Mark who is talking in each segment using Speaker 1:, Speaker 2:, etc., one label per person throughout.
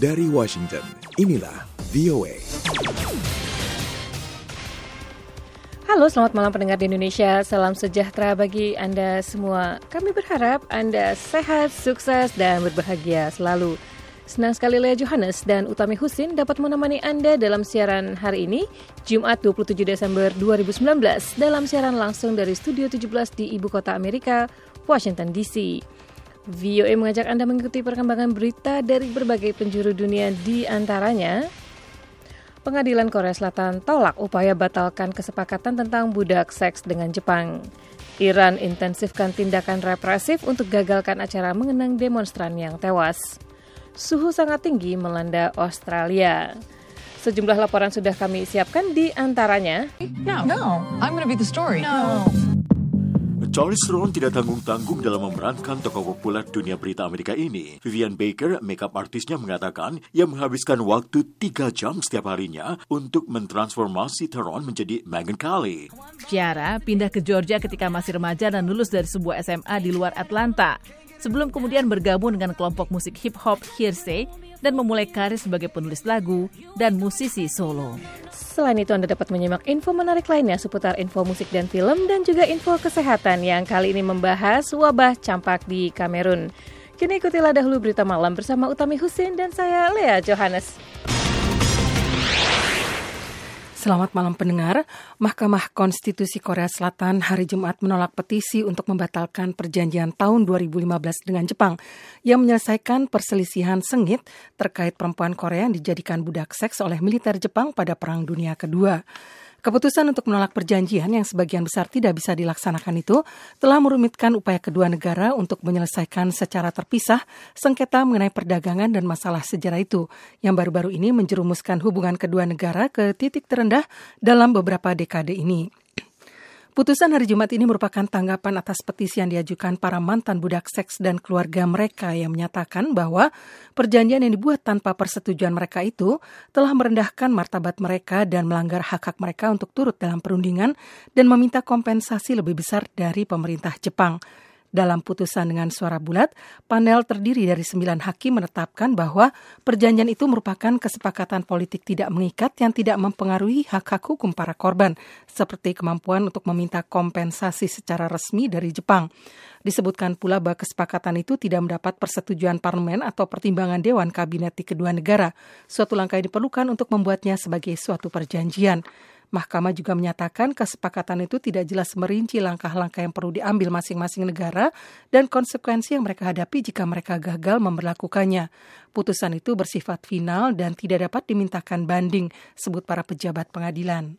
Speaker 1: Dari Washington, inilah VOA.
Speaker 2: Halo, selamat malam pendengar di Indonesia. Salam sejahtera bagi Anda semua. Kami berharap Anda sehat, sukses, dan berbahagia selalu. Senang sekali Lea Johannes dan Utami Husin dapat menemani Anda dalam siaran hari ini, Jumat 27 Desember 2019, dalam siaran langsung dari Studio 17 di Ibu Kota Amerika, Washington DC. VOA mengajak Anda mengikuti perkembangan berita dari berbagai penjuru dunia di antaranya Pengadilan Korea Selatan tolak upaya batalkan kesepakatan tentang budak seks dengan Jepang. Iran intensifkan tindakan represif untuk gagalkan acara mengenang demonstran yang tewas. Suhu sangat tinggi melanda Australia. Sejumlah laporan sudah kami siapkan di antaranya.
Speaker 3: No, no, I'm going to be the story. No.
Speaker 4: Charles Ron tidak tanggung-tanggung dalam memerankan tokoh populer dunia berita Amerika ini. Vivian Baker, makeup artisnya mengatakan ia menghabiskan waktu tiga jam setiap harinya untuk mentransformasi Teron menjadi Meghan Kelly.
Speaker 5: Ciara pindah ke Georgia ketika masih remaja dan lulus dari sebuah SMA di luar Atlanta. Sebelum kemudian bergabung dengan kelompok musik hip hop Hearsay dan memulai karir sebagai penulis lagu dan musisi solo.
Speaker 2: Selain itu Anda dapat menyimak info menarik lainnya seputar info musik dan film dan juga info kesehatan yang kali ini membahas wabah campak di Kamerun. Kini ikutilah dahulu berita malam bersama Utami Husin dan saya Lea Johannes.
Speaker 6: Selamat malam pendengar. Mahkamah Konstitusi Korea Selatan hari Jumat menolak petisi untuk membatalkan perjanjian tahun 2015 dengan Jepang yang menyelesaikan perselisihan sengit terkait perempuan Korea yang dijadikan budak seks oleh militer Jepang pada Perang Dunia Kedua. Keputusan untuk menolak perjanjian yang sebagian besar tidak bisa dilaksanakan itu telah merumitkan upaya kedua negara untuk menyelesaikan secara terpisah sengketa mengenai perdagangan dan masalah sejarah itu yang baru-baru ini menjerumuskan hubungan kedua negara ke titik terendah dalam beberapa dekade ini. Putusan hari Jumat ini merupakan tanggapan atas petisi yang diajukan para mantan budak seks dan keluarga mereka yang menyatakan bahwa perjanjian yang dibuat tanpa persetujuan mereka itu telah merendahkan martabat mereka dan melanggar hak-hak mereka untuk turut dalam perundingan dan meminta kompensasi lebih besar dari pemerintah Jepang. Dalam putusan dengan suara bulat, panel terdiri dari sembilan hakim menetapkan bahwa perjanjian itu merupakan kesepakatan politik tidak mengikat yang tidak mempengaruhi hak-hak hukum para korban, seperti kemampuan untuk meminta kompensasi secara resmi dari Jepang. Disebutkan pula bahwa kesepakatan itu tidak mendapat persetujuan parlemen atau pertimbangan Dewan Kabinet di kedua negara. Suatu langkah yang diperlukan untuk membuatnya sebagai suatu perjanjian. Mahkamah juga menyatakan kesepakatan itu tidak jelas merinci langkah-langkah yang perlu diambil masing-masing negara dan konsekuensi yang mereka hadapi jika mereka gagal memperlakukannya. Putusan itu bersifat final dan tidak dapat dimintakan banding, sebut para pejabat pengadilan.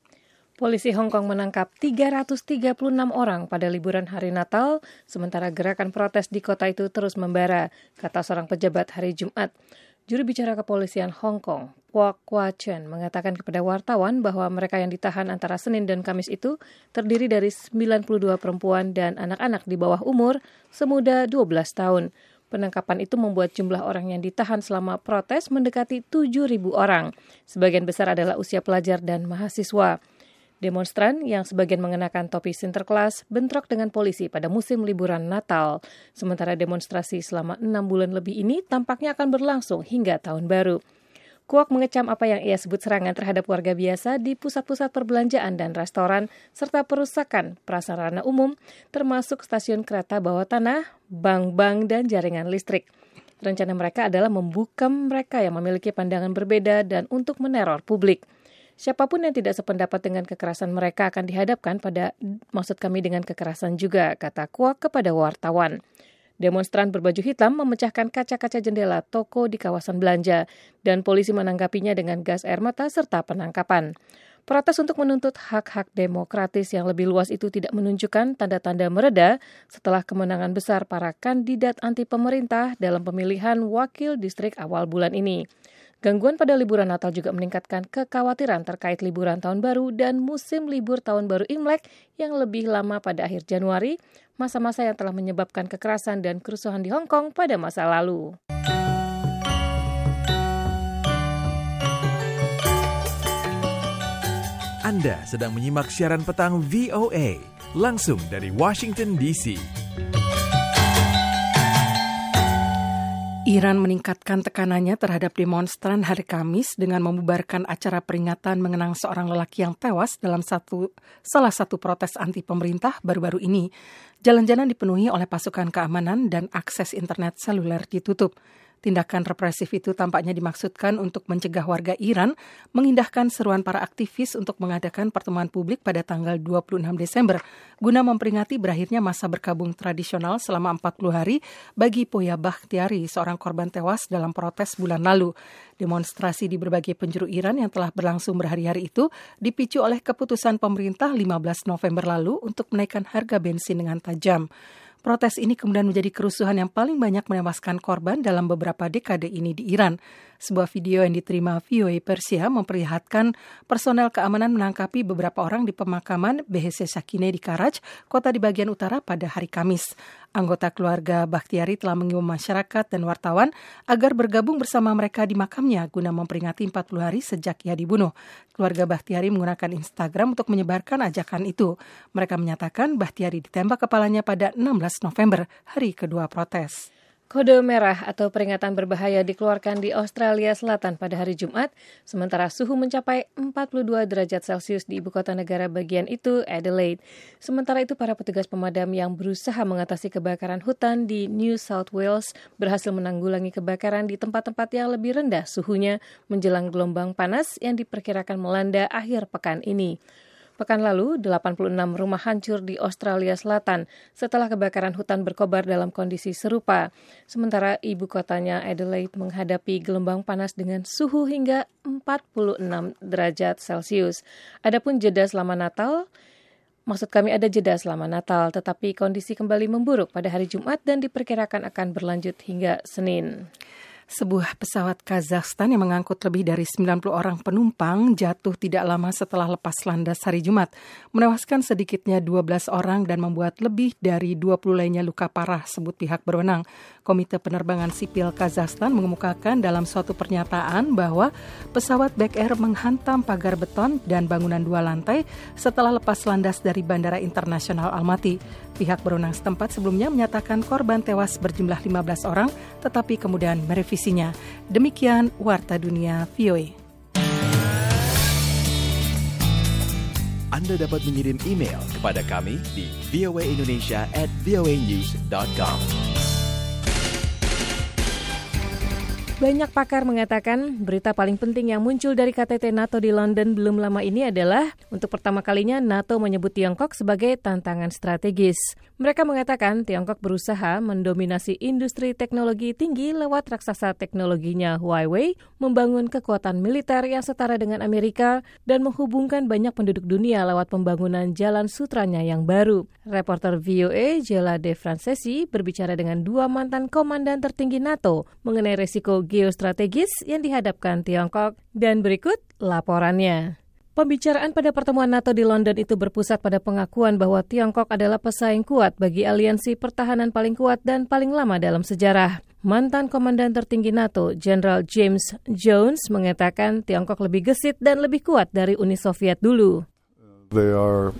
Speaker 2: Polisi Hong Kong menangkap 336 orang pada liburan hari Natal, sementara gerakan protes di kota itu terus membara, kata seorang pejabat hari Jumat. Juru bicara kepolisian Hong Kong, Kwok Kwa Chen, mengatakan kepada wartawan bahwa mereka yang ditahan antara Senin dan Kamis itu terdiri dari 92 perempuan dan anak-anak di bawah umur semuda 12 tahun. Penangkapan itu membuat jumlah orang yang ditahan selama protes mendekati 7.000 orang. Sebagian besar adalah usia pelajar dan mahasiswa. Demonstran yang sebagian mengenakan topi Sinterklas bentrok dengan polisi pada musim liburan Natal. Sementara demonstrasi selama enam bulan lebih ini tampaknya akan berlangsung hingga tahun baru. Kuak mengecam apa yang ia sebut serangan terhadap warga biasa di pusat-pusat perbelanjaan dan restoran, serta perusakan prasarana umum, termasuk stasiun kereta bawah tanah, bank-bank, dan jaringan listrik. Rencana mereka adalah membuka mereka yang memiliki pandangan berbeda dan untuk meneror publik. Siapa pun yang tidak sependapat dengan kekerasan mereka akan dihadapkan pada maksud kami dengan kekerasan juga, kata Kuak kepada wartawan. Demonstran berbaju hitam memecahkan kaca-kaca jendela toko di kawasan belanja dan polisi menanggapinya dengan gas air mata serta penangkapan. Protes untuk menuntut hak-hak demokratis yang lebih luas itu tidak menunjukkan tanda-tanda mereda setelah kemenangan besar para kandidat anti pemerintah dalam pemilihan wakil distrik awal bulan ini. Gangguan pada liburan Natal juga meningkatkan kekhawatiran terkait liburan tahun baru dan musim libur tahun baru Imlek yang lebih lama pada akhir Januari, masa-masa yang telah menyebabkan kekerasan dan kerusuhan di Hong Kong pada masa lalu.
Speaker 1: Anda sedang menyimak siaran petang VOA langsung dari Washington DC.
Speaker 6: Iran meningkatkan tekanannya terhadap demonstran hari Kamis dengan membubarkan acara peringatan mengenang seorang lelaki yang tewas dalam satu salah satu protes anti pemerintah baru-baru ini. Jalan-jalan dipenuhi oleh pasukan keamanan dan akses internet seluler ditutup. Tindakan represif itu tampaknya dimaksudkan untuk mencegah warga Iran mengindahkan seruan para aktivis untuk mengadakan pertemuan publik pada tanggal 26 Desember guna memperingati berakhirnya masa berkabung tradisional selama 40 hari bagi Poya Bakhtiari, seorang korban tewas dalam protes bulan lalu. Demonstrasi di berbagai penjuru Iran yang telah berlangsung berhari-hari itu dipicu oleh keputusan pemerintah 15 November lalu untuk menaikkan harga bensin dengan tajam. Protes ini kemudian menjadi kerusuhan yang paling banyak menewaskan korban dalam beberapa dekade ini di Iran. Sebuah video yang diterima VOA Persia memperlihatkan personel keamanan menangkapi beberapa orang di pemakaman BHC Sakine di Karaj, kota di bagian utara pada hari Kamis. Anggota keluarga Bakhtiari telah mengimbau masyarakat dan wartawan agar bergabung bersama mereka di makamnya guna memperingati 40 hari sejak ia dibunuh. Keluarga Bakhtiari menggunakan Instagram untuk menyebarkan ajakan itu. Mereka menyatakan Bakhtiari ditembak kepalanya pada 16 November, hari kedua protes.
Speaker 2: Kode merah atau peringatan berbahaya dikeluarkan di Australia Selatan pada hari Jumat, sementara suhu mencapai 42 derajat Celcius di ibu kota negara bagian itu, Adelaide. Sementara itu, para petugas pemadam yang berusaha mengatasi kebakaran hutan di New South Wales berhasil menanggulangi kebakaran di tempat-tempat yang lebih rendah suhunya menjelang gelombang panas yang diperkirakan melanda akhir pekan ini. Pekan lalu, 86 rumah hancur di Australia Selatan setelah kebakaran hutan berkobar dalam kondisi serupa. Sementara ibu kotanya Adelaide menghadapi gelombang panas dengan suhu hingga 46 derajat Celcius. Adapun jeda selama Natal, maksud kami ada jeda selama Natal, tetapi kondisi kembali memburuk pada hari Jumat dan diperkirakan akan berlanjut hingga Senin.
Speaker 6: Sebuah pesawat Kazakhstan yang mengangkut lebih dari 90 orang penumpang jatuh tidak lama setelah lepas landas hari Jumat, menewaskan sedikitnya 12 orang dan membuat lebih dari 20 lainnya luka parah, sebut pihak berwenang. Komite Penerbangan Sipil Kazakhstan mengemukakan dalam suatu pernyataan bahwa pesawat Back Air menghantam pagar beton dan bangunan dua lantai setelah lepas landas dari Bandara Internasional Almaty. Pihak berwenang setempat sebelumnya menyatakan korban tewas berjumlah 15 orang, tetapi kemudian merevisi isinya. Demikian Warta Dunia VOA.
Speaker 1: Anda dapat mengirim email kepada kami di voaindonesia
Speaker 2: Banyak pakar mengatakan berita paling penting yang muncul dari KTT NATO di London belum lama ini adalah untuk pertama kalinya NATO menyebut Tiongkok sebagai tantangan strategis. Mereka mengatakan Tiongkok berusaha mendominasi industri teknologi tinggi lewat raksasa teknologinya Huawei, membangun kekuatan militer yang setara dengan Amerika, dan menghubungkan banyak penduduk dunia lewat pembangunan jalan sutranya yang baru. Reporter VOA Jela De Francesi berbicara dengan dua mantan komandan tertinggi NATO mengenai resiko geostrategis yang dihadapkan Tiongkok dan berikut laporannya. Pembicaraan pada pertemuan NATO di London itu berpusat pada pengakuan bahwa Tiongkok adalah pesaing kuat bagi aliansi pertahanan paling kuat dan paling lama dalam sejarah. Mantan Komandan tertinggi NATO, Jenderal James Jones, mengatakan Tiongkok lebih gesit dan lebih kuat dari Uni Soviet dulu.
Speaker 7: They are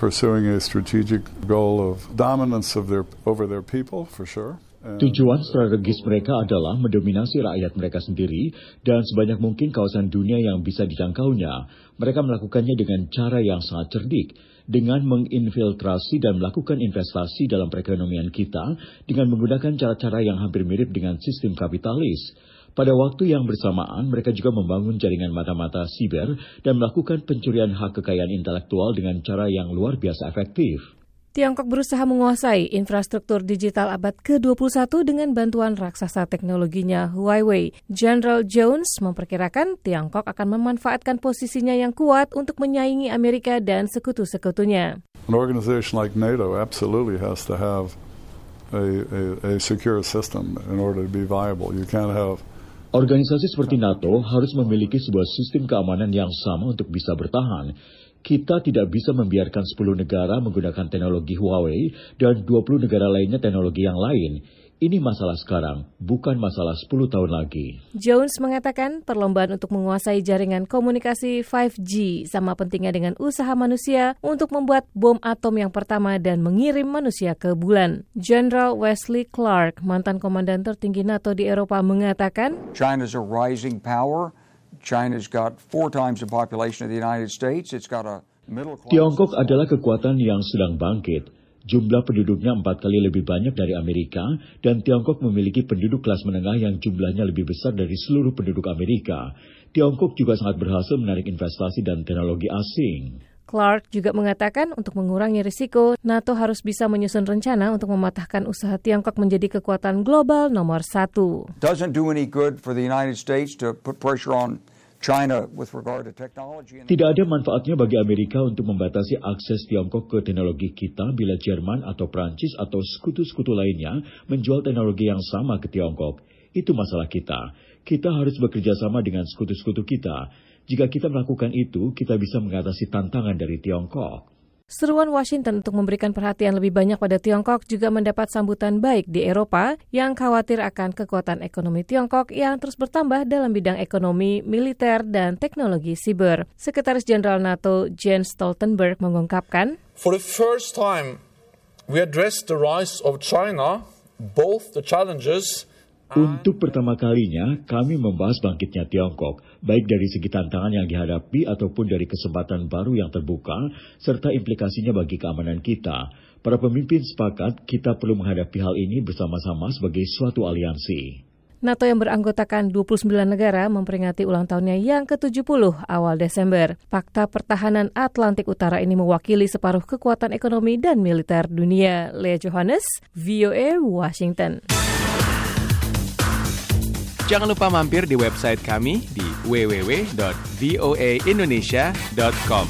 Speaker 7: pursuing a strategic goal of dominance over their people, for sure.
Speaker 8: Tujuan strategis mereka adalah mendominasi rakyat mereka sendiri dan sebanyak mungkin kawasan dunia yang bisa dijangkaunya. Mereka melakukannya dengan cara yang sangat cerdik, dengan menginfiltrasi dan melakukan investasi dalam perekonomian kita dengan menggunakan cara-cara yang hampir mirip dengan sistem kapitalis. Pada waktu yang bersamaan, mereka juga membangun jaringan mata-mata siber dan melakukan pencurian hak kekayaan intelektual dengan cara yang luar biasa efektif.
Speaker 2: Tiongkok berusaha menguasai infrastruktur digital abad ke-21 dengan bantuan raksasa teknologinya Huawei. General Jones memperkirakan Tiongkok akan memanfaatkan posisinya yang kuat untuk menyaingi Amerika dan sekutu-sekutunya.
Speaker 7: An organization like NATO absolutely has to have a, a, a secure system in order to be viable. You can't have
Speaker 8: Organisasi seperti NATO harus memiliki sebuah sistem keamanan yang sama untuk bisa bertahan. Kita tidak bisa membiarkan 10 negara menggunakan teknologi Huawei dan 20 negara lainnya teknologi yang lain. Ini masalah sekarang, bukan masalah 10 tahun lagi.
Speaker 2: Jones mengatakan perlombaan untuk menguasai jaringan komunikasi 5G sama pentingnya dengan usaha manusia untuk membuat bom atom yang pertama dan mengirim manusia ke bulan. General Wesley Clark, mantan komandan tertinggi NATO di Eropa mengatakan,
Speaker 9: China's a rising power. China's got four times the population of the United States. It's got a middle class.
Speaker 8: Tiongkok adalah kekuatan yang sedang bangkit. Jumlah penduduknya empat kali lebih banyak dari Amerika, dan Tiongkok memiliki penduduk kelas menengah yang jumlahnya lebih besar dari seluruh penduduk Amerika. Tiongkok juga sangat berhasil menarik investasi dan teknologi asing.
Speaker 2: Clark juga mengatakan untuk mengurangi risiko, NATO harus bisa menyusun rencana untuk mematahkan usaha Tiongkok menjadi kekuatan global nomor satu.
Speaker 9: Doesn't do any good for the United States to put pressure on China with regard to technology.
Speaker 8: Tidak ada manfaatnya bagi Amerika untuk membatasi akses Tiongkok ke teknologi kita bila Jerman atau Prancis atau sekutu-sekutu lainnya menjual teknologi yang sama ke Tiongkok. Itu masalah kita. Kita harus bekerja sama dengan sekutu-sekutu kita. Jika kita melakukan itu, kita bisa mengatasi tantangan dari Tiongkok.
Speaker 2: Seruan Washington untuk memberikan perhatian lebih banyak pada Tiongkok juga mendapat sambutan baik di Eropa yang khawatir akan kekuatan ekonomi Tiongkok yang terus bertambah dalam bidang ekonomi, militer, dan teknologi siber. Sekretaris Jenderal NATO Jens Stoltenberg mengungkapkan,
Speaker 10: For the first time, we addressed the rise of China, both the challenges
Speaker 8: Untuk pertama kalinya, kami membahas bangkitnya Tiongkok, baik dari segi tantangan yang dihadapi ataupun dari kesempatan baru yang terbuka, serta implikasinya bagi keamanan kita. Para pemimpin sepakat kita perlu menghadapi hal ini bersama-sama sebagai suatu aliansi.
Speaker 2: NATO yang beranggotakan 29 negara memperingati ulang tahunnya yang ke-70 awal Desember. Fakta pertahanan Atlantik Utara ini mewakili separuh kekuatan ekonomi dan militer dunia. Lea Johannes, VOA Washington.
Speaker 1: Jangan lupa mampir di website kami di www.voaindonesia.com.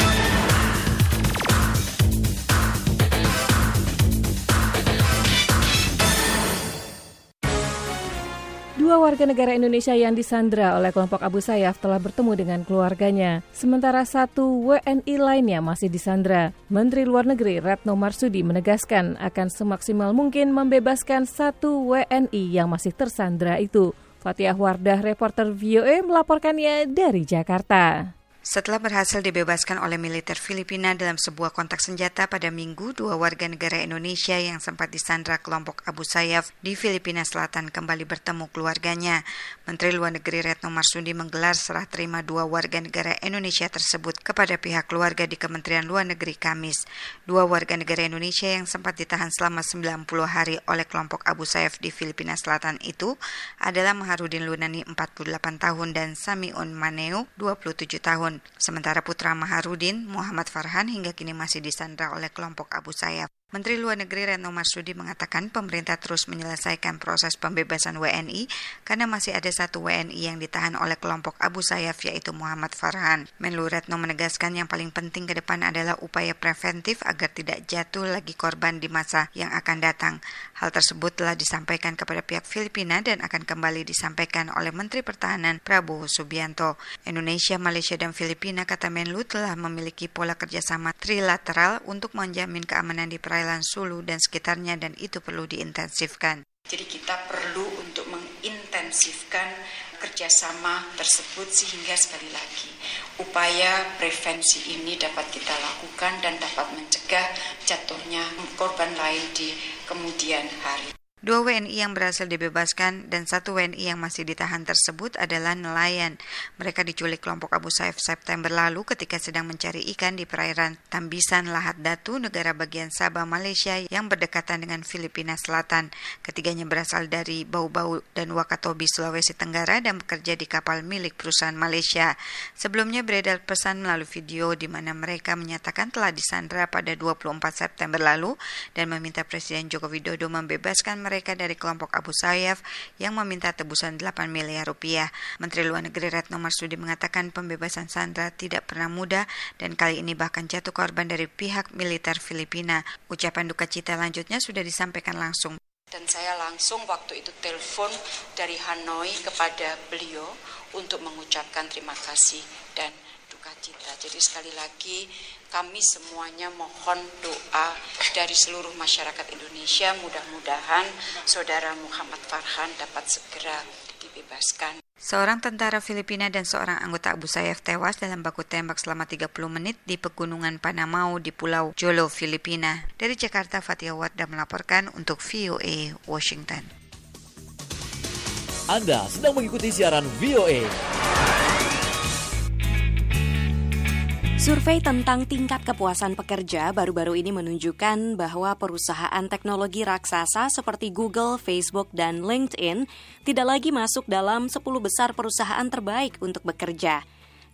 Speaker 2: Dua warga negara Indonesia yang disandra oleh kelompok Abu Sayyaf telah bertemu dengan keluarganya. Sementara satu WNI lainnya masih disandra. Menteri Luar Negeri Retno Marsudi menegaskan akan semaksimal mungkin membebaskan satu WNI yang masih tersandra itu. Fatihah Wardah, reporter VOA melaporkannya dari Jakarta.
Speaker 11: Setelah berhasil dibebaskan oleh militer Filipina dalam sebuah kontak senjata pada Minggu, dua warga negara Indonesia yang sempat disandra kelompok Abu Sayyaf di Filipina Selatan kembali bertemu keluarganya. Menteri Luar Negeri Retno Marsudi menggelar serah terima dua warga negara Indonesia tersebut kepada pihak keluarga di Kementerian Luar Negeri Kamis. Dua warga negara Indonesia yang sempat ditahan selama 90 hari oleh kelompok Abu Sayyaf di Filipina Selatan itu adalah Maharudin Lunani 48 tahun dan Samiun Maneo 27 tahun. Sementara putra Maharudin, Muhammad Farhan hingga kini masih disandra oleh kelompok Abu Sayyaf. Menteri Luar Negeri Retno Marsudi mengatakan pemerintah terus menyelesaikan proses pembebasan WNI karena masih ada satu WNI yang ditahan oleh kelompok Abu Sayyaf yaitu Muhammad Farhan. Menlu Retno menegaskan yang paling penting ke depan adalah upaya preventif agar tidak jatuh lagi korban di masa yang akan datang. Hal tersebut telah disampaikan kepada pihak Filipina dan akan kembali disampaikan oleh Menteri Pertahanan Prabowo Subianto. Indonesia, Malaysia, dan Filipina kata Menlu telah memiliki pola kerjasama trilateral untuk menjamin keamanan di perairan perairan Sulu dan sekitarnya dan itu perlu diintensifkan.
Speaker 12: Jadi kita perlu untuk mengintensifkan kerjasama tersebut sehingga sekali lagi upaya prevensi ini dapat kita lakukan dan dapat mencegah jatuhnya korban lain di kemudian hari.
Speaker 11: Dua WNI yang berhasil dibebaskan dan satu WNI yang masih ditahan tersebut adalah nelayan. Mereka diculik kelompok Abu Sayyaf September lalu ketika sedang mencari ikan di perairan Tambisan Lahat Datu, negara bagian Sabah, Malaysia yang berdekatan dengan Filipina Selatan. Ketiganya berasal dari Bau-Bau dan Wakatobi, Sulawesi Tenggara dan bekerja di kapal milik perusahaan Malaysia. Sebelumnya beredar pesan melalui video di mana mereka menyatakan telah disandra pada 24 September lalu dan meminta Presiden Joko Widodo membebaskan mereka dari kelompok Abu Sayyaf yang meminta tebusan 8 miliar rupiah. Menteri Luar Negeri Retno Marsudi mengatakan pembebasan Sandra tidak pernah mudah dan kali ini bahkan jatuh korban dari pihak militer Filipina. Ucapan duka cita lanjutnya sudah disampaikan langsung
Speaker 12: dan saya langsung waktu itu telepon dari Hanoi kepada beliau untuk mengucapkan terima kasih dan cita. Jadi sekali lagi kami semuanya mohon doa dari seluruh masyarakat Indonesia. Mudah-mudahan saudara Muhammad Farhan dapat segera dibebaskan.
Speaker 11: Seorang tentara Filipina dan seorang anggota Abu Sayyaf tewas dalam baku tembak selama 30 menit di pegunungan Panamau di Pulau Jolo, Filipina. Dari Jakarta, Fatia Wardah melaporkan untuk VOA Washington.
Speaker 13: Anda sedang mengikuti siaran VOA.
Speaker 14: Survei tentang tingkat kepuasan pekerja baru-baru ini menunjukkan bahwa perusahaan teknologi raksasa seperti Google, Facebook, dan LinkedIn tidak lagi masuk dalam 10 besar perusahaan terbaik untuk bekerja.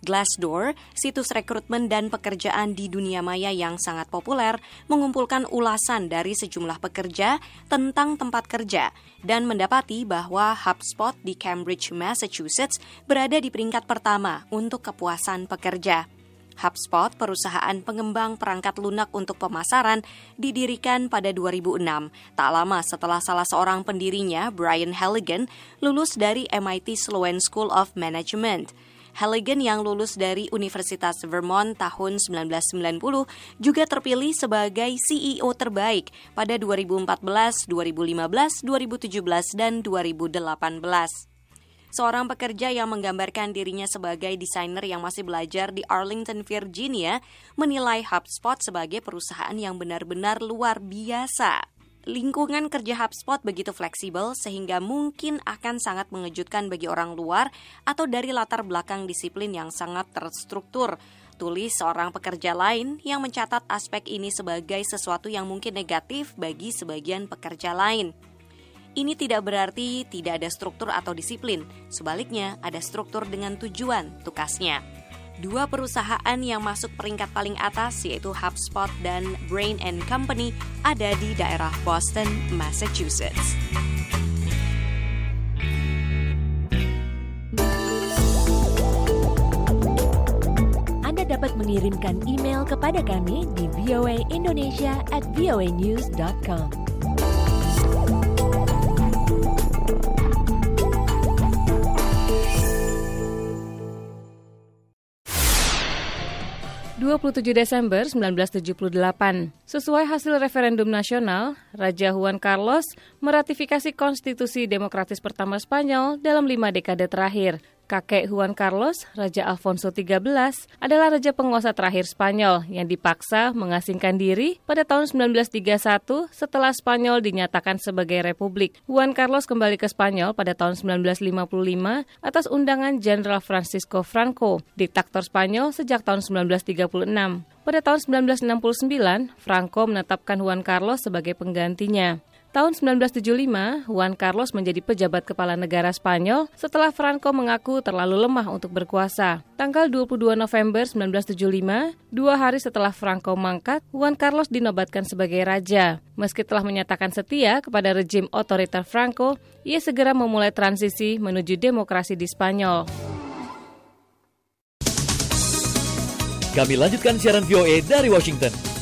Speaker 14: Glassdoor, situs rekrutmen dan pekerjaan di dunia maya yang sangat populer, mengumpulkan ulasan dari sejumlah pekerja tentang tempat kerja dan mendapati bahwa HubSpot di Cambridge, Massachusetts berada di peringkat pertama untuk kepuasan pekerja. HubSpot, perusahaan pengembang perangkat lunak untuk pemasaran, didirikan pada 2006, tak lama setelah salah seorang pendirinya, Brian Halligan, lulus dari MIT Sloan School of Management. Halligan yang lulus dari Universitas Vermont tahun 1990 juga terpilih sebagai CEO terbaik pada 2014, 2015, 2017, dan 2018 seorang pekerja yang menggambarkan dirinya sebagai desainer yang masih belajar di Arlington, Virginia, menilai HubSpot sebagai perusahaan yang benar-benar luar biasa. Lingkungan kerja HubSpot begitu fleksibel sehingga mungkin akan sangat mengejutkan bagi orang luar atau dari latar belakang disiplin yang sangat terstruktur. Tulis seorang pekerja lain yang mencatat aspek ini sebagai sesuatu yang mungkin negatif bagi sebagian pekerja lain. Ini tidak berarti tidak ada struktur atau disiplin. Sebaliknya, ada struktur dengan tujuan, tukasnya. Dua perusahaan yang masuk peringkat paling atas yaitu HubSpot dan Brain and Company ada di daerah Boston, Massachusetts.
Speaker 15: Anda dapat mengirimkan email kepada kami di voaindonesia at.
Speaker 2: 27 Desember 1978, sesuai hasil referendum nasional, Raja Juan Carlos meratifikasi konstitusi demokratis pertama Spanyol dalam lima dekade terakhir. Kakek Juan Carlos, Raja Alfonso XIII, adalah raja penguasa terakhir Spanyol yang dipaksa mengasingkan diri pada tahun 1931 setelah Spanyol dinyatakan sebagai republik. Juan Carlos kembali ke Spanyol pada tahun 1955 atas undangan Jenderal Francisco Franco, diktator Spanyol sejak tahun 1936. Pada tahun 1969, Franco menetapkan Juan Carlos sebagai penggantinya. Tahun 1975, Juan Carlos menjadi pejabat kepala negara Spanyol setelah Franco mengaku terlalu lemah untuk berkuasa. Tanggal 22 November 1975, dua hari setelah Franco mangkat, Juan Carlos dinobatkan sebagai raja. Meski telah menyatakan setia kepada rejim otoriter Franco, ia segera memulai transisi menuju demokrasi di Spanyol.
Speaker 13: Kami lanjutkan siaran VOA dari Washington.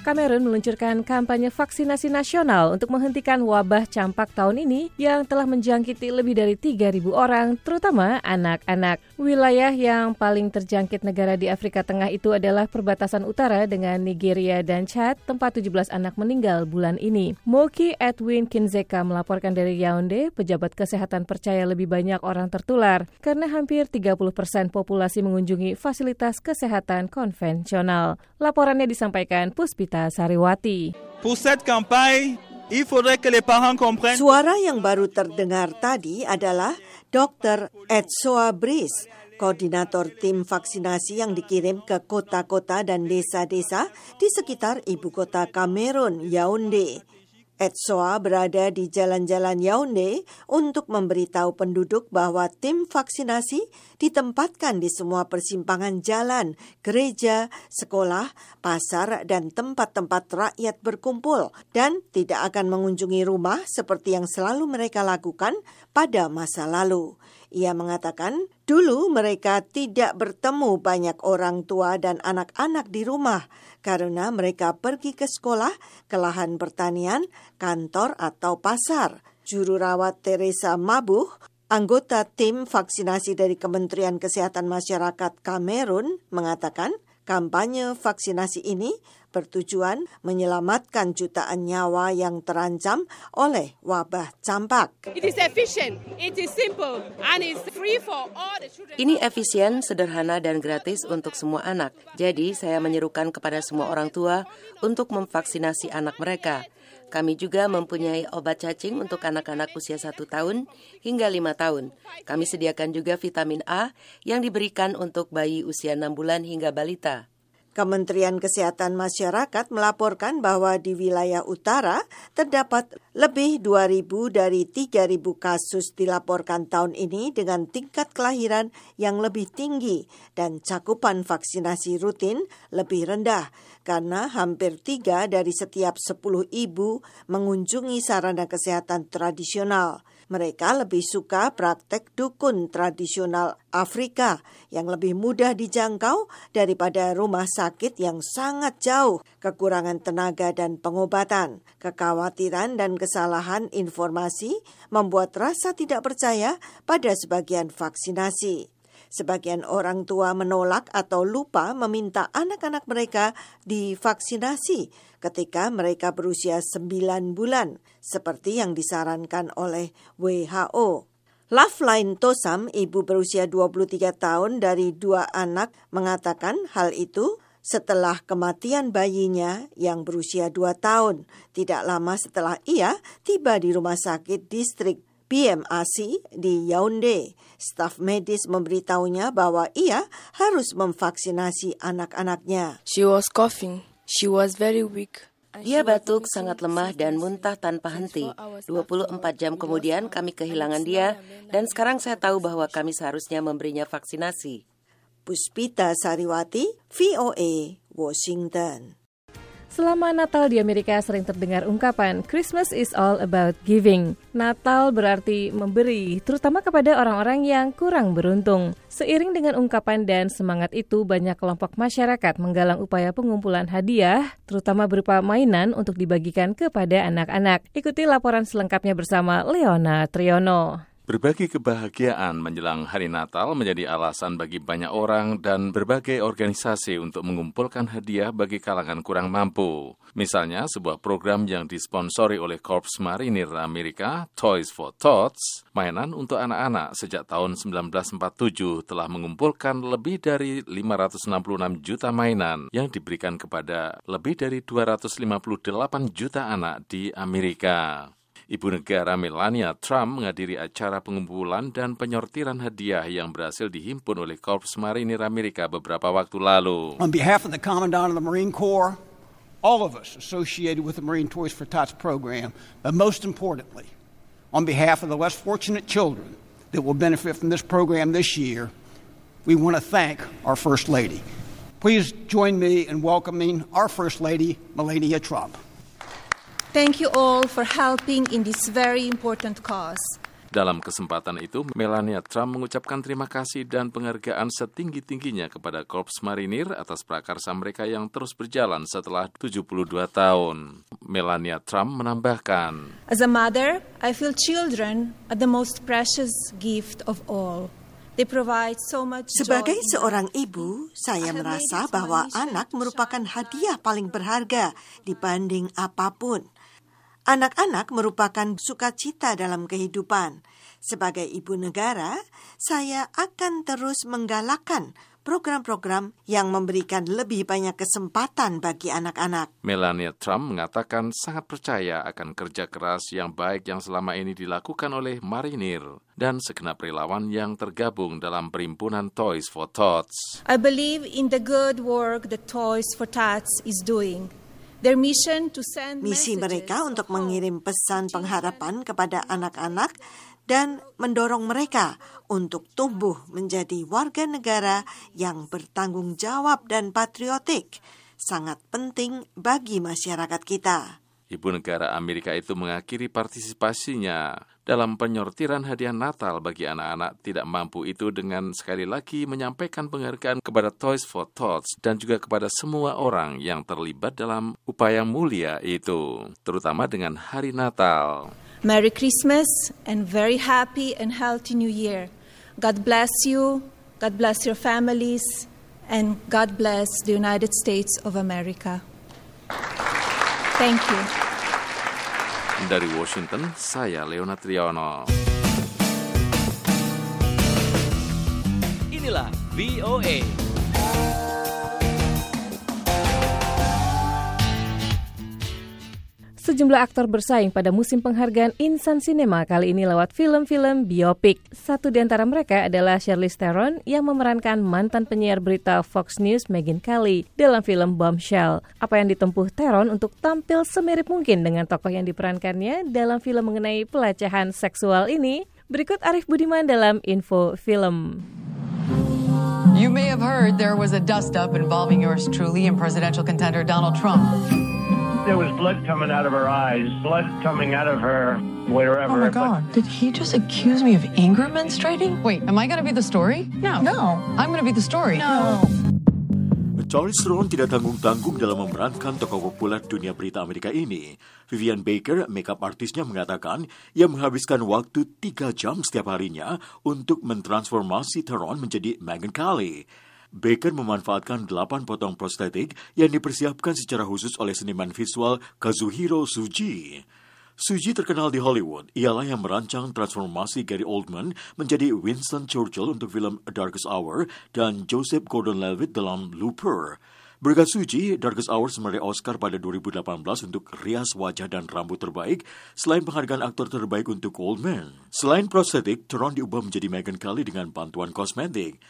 Speaker 2: Kamerun meluncurkan kampanye vaksinasi nasional untuk menghentikan wabah campak tahun ini yang telah menjangkiti lebih dari 3.000 orang, terutama anak-anak. Wilayah yang paling terjangkit negara di Afrika Tengah itu adalah perbatasan utara dengan Nigeria dan Chad, tempat 17 anak meninggal bulan ini. Moki Edwin Kinzeka melaporkan dari Yaounde, pejabat kesehatan percaya lebih banyak orang tertular karena hampir 30 persen populasi mengunjungi fasilitas kesehatan konvensional. Laporannya disampaikan Puspita Sariwati.
Speaker 16: Suara yang baru terdengar tadi adalah Dr. Etsoa Bris, koordinator tim vaksinasi yang dikirim ke kota-kota dan desa-desa di sekitar ibu kota Kamerun, Yaounde. Etsoa berada di jalan-jalan Yaounde untuk memberitahu penduduk bahwa tim vaksinasi ditempatkan di semua persimpangan jalan, gereja, sekolah, pasar, dan tempat-tempat rakyat berkumpul dan tidak akan mengunjungi rumah seperti yang selalu mereka lakukan pada masa lalu. Ia mengatakan, dulu mereka tidak bertemu banyak orang tua dan anak-anak di rumah karena mereka pergi ke sekolah, ke lahan pertanian, kantor, atau pasar. Juru rawat Teresa Mabuh Anggota tim vaksinasi dari Kementerian Kesehatan Masyarakat Kamerun mengatakan kampanye vaksinasi ini bertujuan menyelamatkan jutaan nyawa yang terancam oleh wabah campak.
Speaker 17: Ini efisien, sederhana, dan gratis untuk semua anak. Jadi, saya menyerukan kepada semua orang tua untuk memvaksinasi anak mereka. Kami juga mempunyai obat cacing untuk anak-anak usia satu tahun hingga lima tahun. Kami sediakan juga vitamin A yang diberikan untuk bayi usia enam bulan hingga balita.
Speaker 16: Kementerian Kesehatan Masyarakat melaporkan bahwa di wilayah utara terdapat lebih 2.000 dari 3.000 kasus dilaporkan tahun ini dengan tingkat kelahiran yang lebih tinggi dan cakupan vaksinasi rutin lebih rendah karena hampir tiga dari setiap 10 ibu mengunjungi sarana kesehatan tradisional. Mereka lebih suka praktek dukun tradisional Afrika yang lebih mudah dijangkau daripada rumah sakit yang sangat jauh, kekurangan tenaga dan pengobatan, kekhawatiran dan kesalahan informasi membuat rasa tidak percaya pada sebagian vaksinasi. Sebagian orang tua menolak atau lupa meminta anak-anak mereka divaksinasi ketika mereka berusia 9 bulan, seperti yang disarankan oleh WHO. Loveline Tosam, ibu berusia 23 tahun dari dua anak, mengatakan hal itu setelah kematian bayinya yang berusia 2 tahun, tidak lama setelah ia tiba di rumah sakit distrik BMAC di Yaounde. Staf medis memberitahunya bahwa ia harus memvaksinasi anak-anaknya.
Speaker 18: She was coughing. She was very weak.
Speaker 17: Dia batuk sangat lemah dan muntah tanpa henti. 24 jam kemudian kami kehilangan dia dan sekarang saya tahu bahwa kami seharusnya memberinya vaksinasi.
Speaker 16: Puspita Sariwati, VOA, Washington.
Speaker 2: Selama Natal di Amerika sering terdengar ungkapan Christmas is all about giving. Natal berarti memberi, terutama kepada orang-orang yang kurang beruntung. Seiring dengan ungkapan dan semangat itu, banyak kelompok masyarakat menggalang upaya pengumpulan hadiah, terutama berupa mainan untuk dibagikan kepada anak-anak. Ikuti laporan selengkapnya bersama Leona Triono.
Speaker 19: Berbagi kebahagiaan menjelang hari Natal menjadi alasan bagi banyak orang dan berbagai organisasi untuk mengumpulkan hadiah bagi kalangan kurang mampu. Misalnya, sebuah program yang disponsori oleh Korps Marinir Amerika, Toys for Tots, mainan untuk anak-anak sejak tahun 1947 telah mengumpulkan lebih dari 566 juta mainan yang diberikan kepada lebih dari 258 juta anak di Amerika. Ibu negara Melania Trump menghadiri acara pengumpulan dan penyortiran hadiah yang berhasil dihimpun oleh Korps Marinir Amerika beberapa waktu lalu.
Speaker 20: On behalf of the Commandant of the Marine Corps, all of us associated with the Marine Toys for Tots program, but most importantly, on behalf of the less fortunate children that will benefit from this program this year, we want to thank our First Lady. Please join me in welcoming our First Lady, Melania Trump.
Speaker 21: Thank you all for helping in this very important cause.
Speaker 19: Dalam kesempatan itu, Melania Trump mengucapkan terima kasih dan penghargaan setinggi-tingginya kepada Korps Marinir atas prakarsa mereka yang terus berjalan setelah 72 tahun. Melania Trump menambahkan,
Speaker 21: As a mother, I feel children are the most precious gift of all.
Speaker 16: Sebagai seorang ibu, saya merasa bahwa anak merupakan hadiah paling berharga dibanding apa pun. Anak-anak merupakan sukacita dalam kehidupan. Sebagai ibu negara, saya akan terus menggalakkan program-program yang memberikan lebih banyak kesempatan bagi anak-anak.
Speaker 19: Melania Trump mengatakan sangat percaya akan kerja keras yang baik yang selama ini dilakukan oleh marinir dan segenap relawan yang tergabung dalam perimpunan Toys for Tots.
Speaker 21: I believe in the good work that Toys for Tots is doing.
Speaker 16: Misi mereka untuk mengirim pesan pengharapan kepada anak-anak dan mendorong mereka untuk tumbuh menjadi warga negara yang bertanggung jawab dan patriotik sangat penting bagi masyarakat kita.
Speaker 19: Ibu negara Amerika itu mengakhiri partisipasinya dalam penyortiran hadiah Natal bagi anak-anak tidak mampu itu dengan sekali lagi menyampaikan penghargaan kepada Toys for Tots dan juga kepada semua orang yang terlibat dalam upaya mulia itu, terutama dengan hari Natal.
Speaker 21: Merry Christmas and very happy and healthy New Year. God bless you, God bless your families, and God bless the United States of America. Thank you.
Speaker 19: Dari Washington, saya Leona Triano.
Speaker 13: Inilah VOA.
Speaker 2: Sejumlah aktor bersaing pada musim penghargaan Insan Cinema kali ini lewat film-film biopik. Satu di antara mereka adalah Charlize Theron yang memerankan mantan penyiar berita Fox News Megyn Kelly dalam film Bombshell. Apa yang ditempuh Theron untuk tampil semirip mungkin dengan tokoh yang diperankannya dalam film mengenai pelecehan seksual ini? Berikut Arif Budiman dalam Info Film.
Speaker 22: You may have heard there was a dust-up involving yours truly and presidential contender Donald Trump.
Speaker 23: There was blood coming out of her eyes, blood coming out of her wherever.
Speaker 22: Oh my God. Did he just accuse me of anger menstruating? Wait, am I going to be the story? No. No. I'm going to be the story. No.
Speaker 4: Charles Theron tidak tanggung-tanggung dalam memerankan tokoh populer dunia berita Amerika ini. Vivian Baker, makeup artisnya mengatakan ia menghabiskan waktu tiga jam setiap harinya untuk mentransformasi Theron menjadi Megyn Kelly. Baker memanfaatkan delapan potong prostetik yang dipersiapkan secara khusus oleh seniman visual Kazuhiro Suji. Suji terkenal di Hollywood. Ialah yang merancang transformasi Gary Oldman menjadi Winston Churchill untuk film A Darkest Hour dan Joseph Gordon-Levitt dalam Looper. Berkat Suji, Darkest Hour meraih Oscar pada 2018 untuk rias wajah dan rambut terbaik, selain penghargaan aktor terbaik untuk Oldman. Selain prostetik, Teron diubah menjadi Meghan Kelly dengan bantuan kosmetik.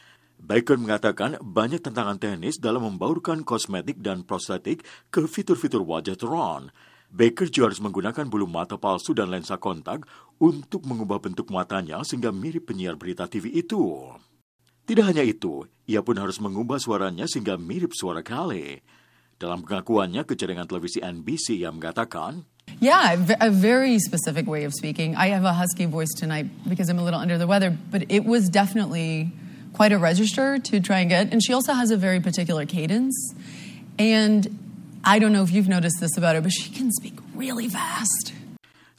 Speaker 4: Baker mengatakan banyak tantangan teknis dalam membaurkan kosmetik dan prostetik ke fitur-fitur wajah Teron. Baker juga harus menggunakan bulu mata palsu dan lensa kontak untuk mengubah bentuk matanya sehingga mirip penyiar berita TV itu. Tidak hanya itu, ia pun harus mengubah suaranya sehingga mirip suara Kale. Dalam pengakuannya ke jaringan televisi NBC yang mengatakan,
Speaker 22: Yeah, a very specific way of speaking. I have a husky voice tonight because I'm a little under the weather, but it was definitely quite a register to try and get. And she also has a very particular cadence. And I don't know if you've noticed this about her, but she can speak really fast.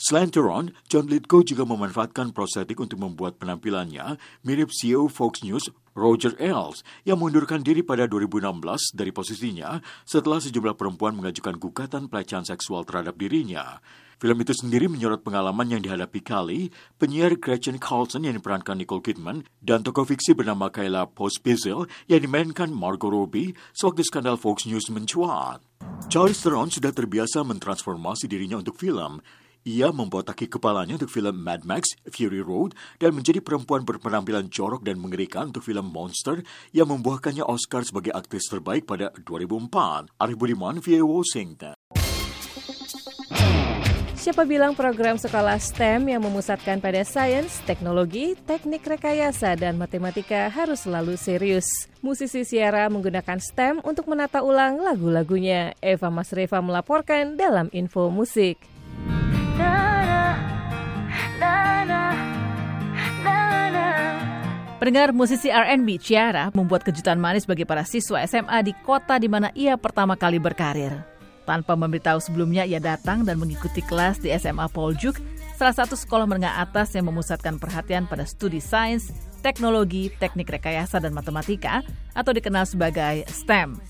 Speaker 4: Selain Teron, John Lithgow juga memanfaatkan prostetik untuk membuat penampilannya mirip CEO Fox News Roger Ailes yang mengundurkan diri pada 2016 dari posisinya setelah sejumlah perempuan mengajukan gugatan pelecehan seksual terhadap dirinya. Film itu sendiri menyorot pengalaman yang dihadapi Kali, penyiar Gretchen Carlson yang diperankan Nicole Kidman, dan tokoh fiksi bernama Kayla Pospisil yang dimainkan Margot Robbie sewaktu skandal Fox News mencuat. Charles Theron sudah terbiasa mentransformasi dirinya untuk film. Ia membotaki kepalanya untuk film Mad Max, Fury Road, dan menjadi perempuan berpenampilan jorok dan mengerikan untuk film Monster yang membuahkannya Oscar sebagai aktris terbaik pada 2004. Arif Budiman, via Washington.
Speaker 2: Siapa bilang program sekolah STEM yang memusatkan pada sains, teknologi, teknik rekayasa, dan matematika harus selalu serius. Musisi Siara menggunakan STEM untuk menata ulang lagu-lagunya. Eva Masreva melaporkan dalam Info Musik.
Speaker 5: Pendengar musisi R&B Ciara membuat kejutan manis bagi para siswa SMA di kota di mana ia pertama kali berkarir. Tanpa memberitahu sebelumnya, ia datang dan mengikuti kelas di SMA Poljuk, salah satu sekolah menengah atas yang memusatkan perhatian pada studi sains, teknologi, teknik rekayasa, dan matematika, atau dikenal sebagai STEM.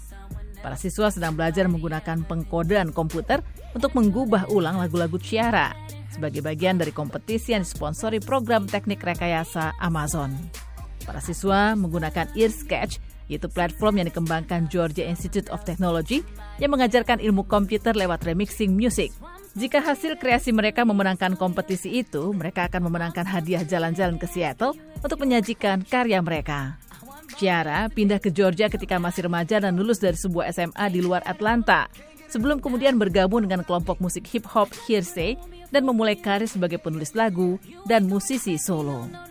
Speaker 5: Para siswa sedang belajar menggunakan pengkodean komputer untuk menggubah ulang lagu-lagu Ciara sebagai bagian dari kompetisi yang disponsori program teknik rekayasa Amazon. Para siswa menggunakan EarSketch, yaitu platform yang dikembangkan Georgia Institute of Technology yang mengajarkan ilmu komputer lewat remixing music. Jika hasil kreasi mereka memenangkan kompetisi itu, mereka akan memenangkan hadiah jalan-jalan ke Seattle untuk menyajikan karya mereka. Ciara pindah ke Georgia ketika masih remaja dan lulus dari sebuah SMA di luar Atlanta. Sebelum kemudian bergabung dengan kelompok musik hip hop Hearsay dan memulai karir sebagai penulis lagu dan musisi solo.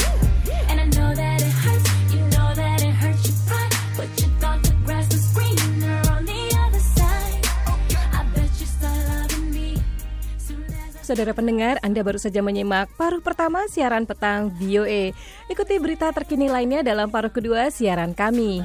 Speaker 2: Saudara pendengar, Anda baru saja menyimak paruh pertama siaran petang VOA. Ikuti berita terkini lainnya dalam paruh kedua siaran kami.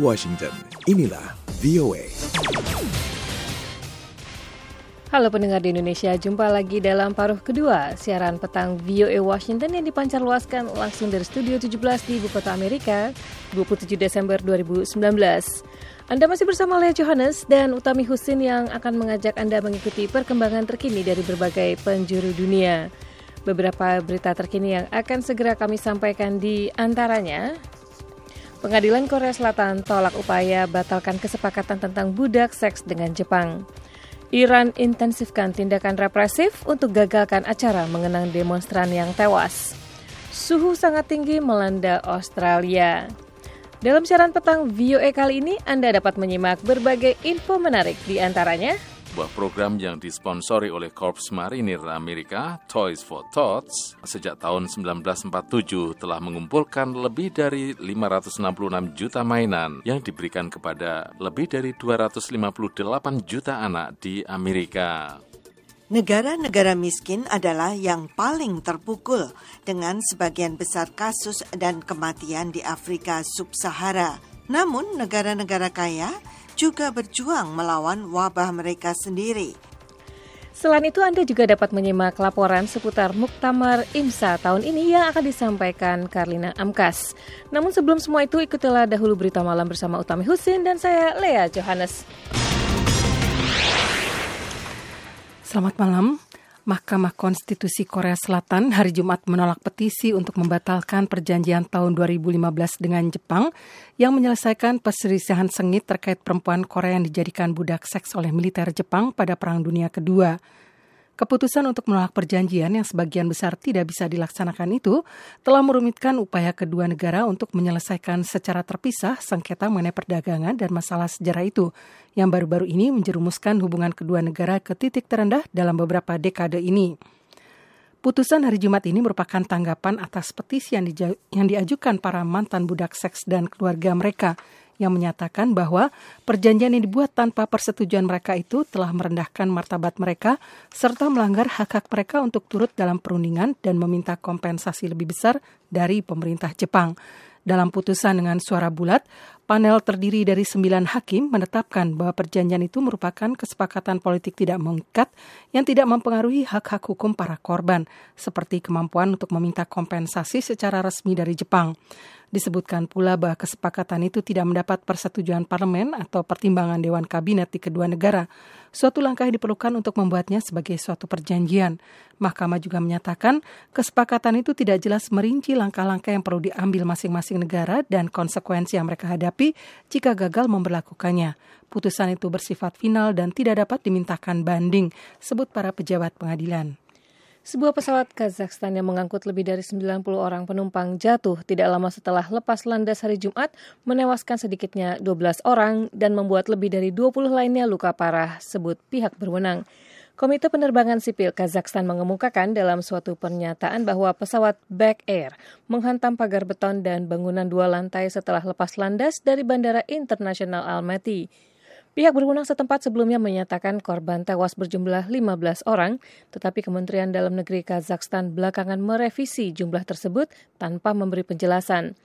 Speaker 1: Washington, inilah VOA.
Speaker 2: Halo pendengar di Indonesia, jumpa lagi dalam paruh kedua siaran petang VOA Washington yang dipancar luaskan langsung dari Studio 17 di Ibu Kota Amerika, 27 Desember 2019. Anda masih bersama Lea Johannes dan Utami Husin yang akan mengajak Anda mengikuti perkembangan terkini dari berbagai penjuru dunia. Beberapa berita terkini yang akan segera kami sampaikan di antaranya Pengadilan Korea Selatan tolak upaya batalkan kesepakatan tentang budak seks dengan Jepang. Iran intensifkan tindakan represif untuk gagalkan acara mengenang demonstran yang tewas. Suhu sangat tinggi melanda Australia. Dalam siaran petang VOA kali ini, Anda dapat menyimak berbagai info menarik di antaranya
Speaker 19: sebuah program yang disponsori oleh Korps Marinir Amerika, Toys for Tots, sejak tahun 1947 telah mengumpulkan lebih dari 566 juta mainan yang diberikan kepada lebih dari 258 juta anak di Amerika.
Speaker 16: Negara-negara miskin adalah yang paling terpukul dengan sebagian besar kasus dan kematian di Afrika Sub-Sahara. Namun, negara-negara kaya juga berjuang melawan wabah mereka sendiri.
Speaker 2: Selain itu, Anda juga dapat menyimak laporan seputar Muktamar IMSA tahun ini yang akan disampaikan Karlina Amkas. Namun sebelum semua itu, ikutilah dahulu berita malam bersama Utami Husin dan saya, Lea Johannes.
Speaker 6: Selamat malam. Mahkamah Konstitusi Korea Selatan hari Jumat menolak petisi untuk membatalkan perjanjian tahun 2015 dengan Jepang yang menyelesaikan perselisihan sengit terkait perempuan Korea yang dijadikan budak seks oleh militer Jepang pada Perang Dunia Kedua. Keputusan untuk menolak perjanjian yang sebagian besar tidak bisa dilaksanakan itu telah merumitkan upaya kedua negara untuk menyelesaikan secara terpisah sengketa mengenai perdagangan dan masalah sejarah itu yang baru-baru ini menjerumuskan hubungan kedua negara ke titik terendah dalam beberapa dekade ini. Putusan hari Jumat ini merupakan tanggapan atas petisi yang, yang diajukan para mantan budak seks dan keluarga mereka yang menyatakan bahwa perjanjian yang dibuat tanpa persetujuan mereka itu telah merendahkan martabat mereka serta melanggar hak-hak mereka untuk turut dalam perundingan dan meminta kompensasi lebih besar dari pemerintah Jepang. Dalam putusan dengan suara bulat, panel terdiri dari sembilan hakim menetapkan bahwa perjanjian itu merupakan kesepakatan politik tidak mengikat yang tidak mempengaruhi hak-hak hukum para korban, seperti kemampuan untuk meminta kompensasi secara resmi dari Jepang. Disebutkan pula bahwa kesepakatan itu tidak mendapat persetujuan parlemen atau pertimbangan Dewan Kabinet di kedua negara. Suatu langkah yang diperlukan untuk membuatnya sebagai suatu perjanjian. Mahkamah juga menyatakan kesepakatan itu tidak jelas merinci langkah-langkah yang perlu diambil masing-masing negara dan konsekuensi yang mereka hadapi jika gagal memperlakukannya. Putusan itu bersifat final dan tidak dapat dimintakan banding, sebut para pejabat pengadilan.
Speaker 2: Sebuah pesawat Kazakhstan yang mengangkut lebih dari 90 orang penumpang jatuh tidak lama setelah lepas landas hari Jumat, menewaskan sedikitnya 12 orang dan membuat lebih dari 20 lainnya luka parah, sebut pihak berwenang. Komite Penerbangan Sipil Kazakhstan mengemukakan dalam suatu pernyataan bahwa pesawat Back Air menghantam pagar beton dan bangunan dua lantai setelah lepas landas dari Bandara Internasional Almaty. Pihak berwenang setempat sebelumnya menyatakan korban tewas berjumlah 15 orang, tetapi Kementerian Dalam Negeri Kazakhstan belakangan merevisi jumlah tersebut tanpa memberi penjelasan.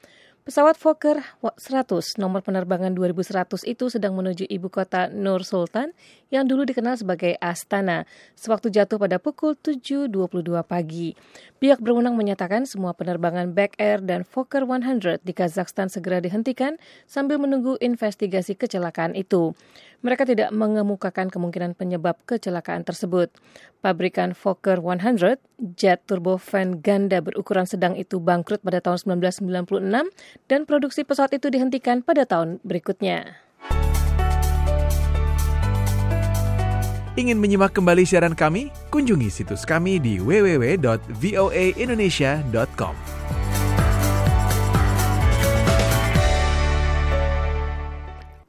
Speaker 2: Pesawat Fokker 100 nomor penerbangan 2100 itu sedang menuju ibu kota Nur Sultan yang dulu dikenal sebagai Astana sewaktu jatuh pada pukul 7.22 pagi. Pihak berwenang menyatakan semua penerbangan Back Air dan Fokker 100 di Kazakhstan segera dihentikan sambil menunggu investigasi kecelakaan itu. Mereka tidak mengemukakan kemungkinan penyebab kecelakaan tersebut. Pabrikan Fokker 100, jet turbofan ganda berukuran sedang itu bangkrut pada tahun 1996 dan produksi pesawat itu dihentikan pada tahun berikutnya.
Speaker 1: Ingin menyimak kembali siaran kami? Kunjungi situs kami di www.voaindonesia.com.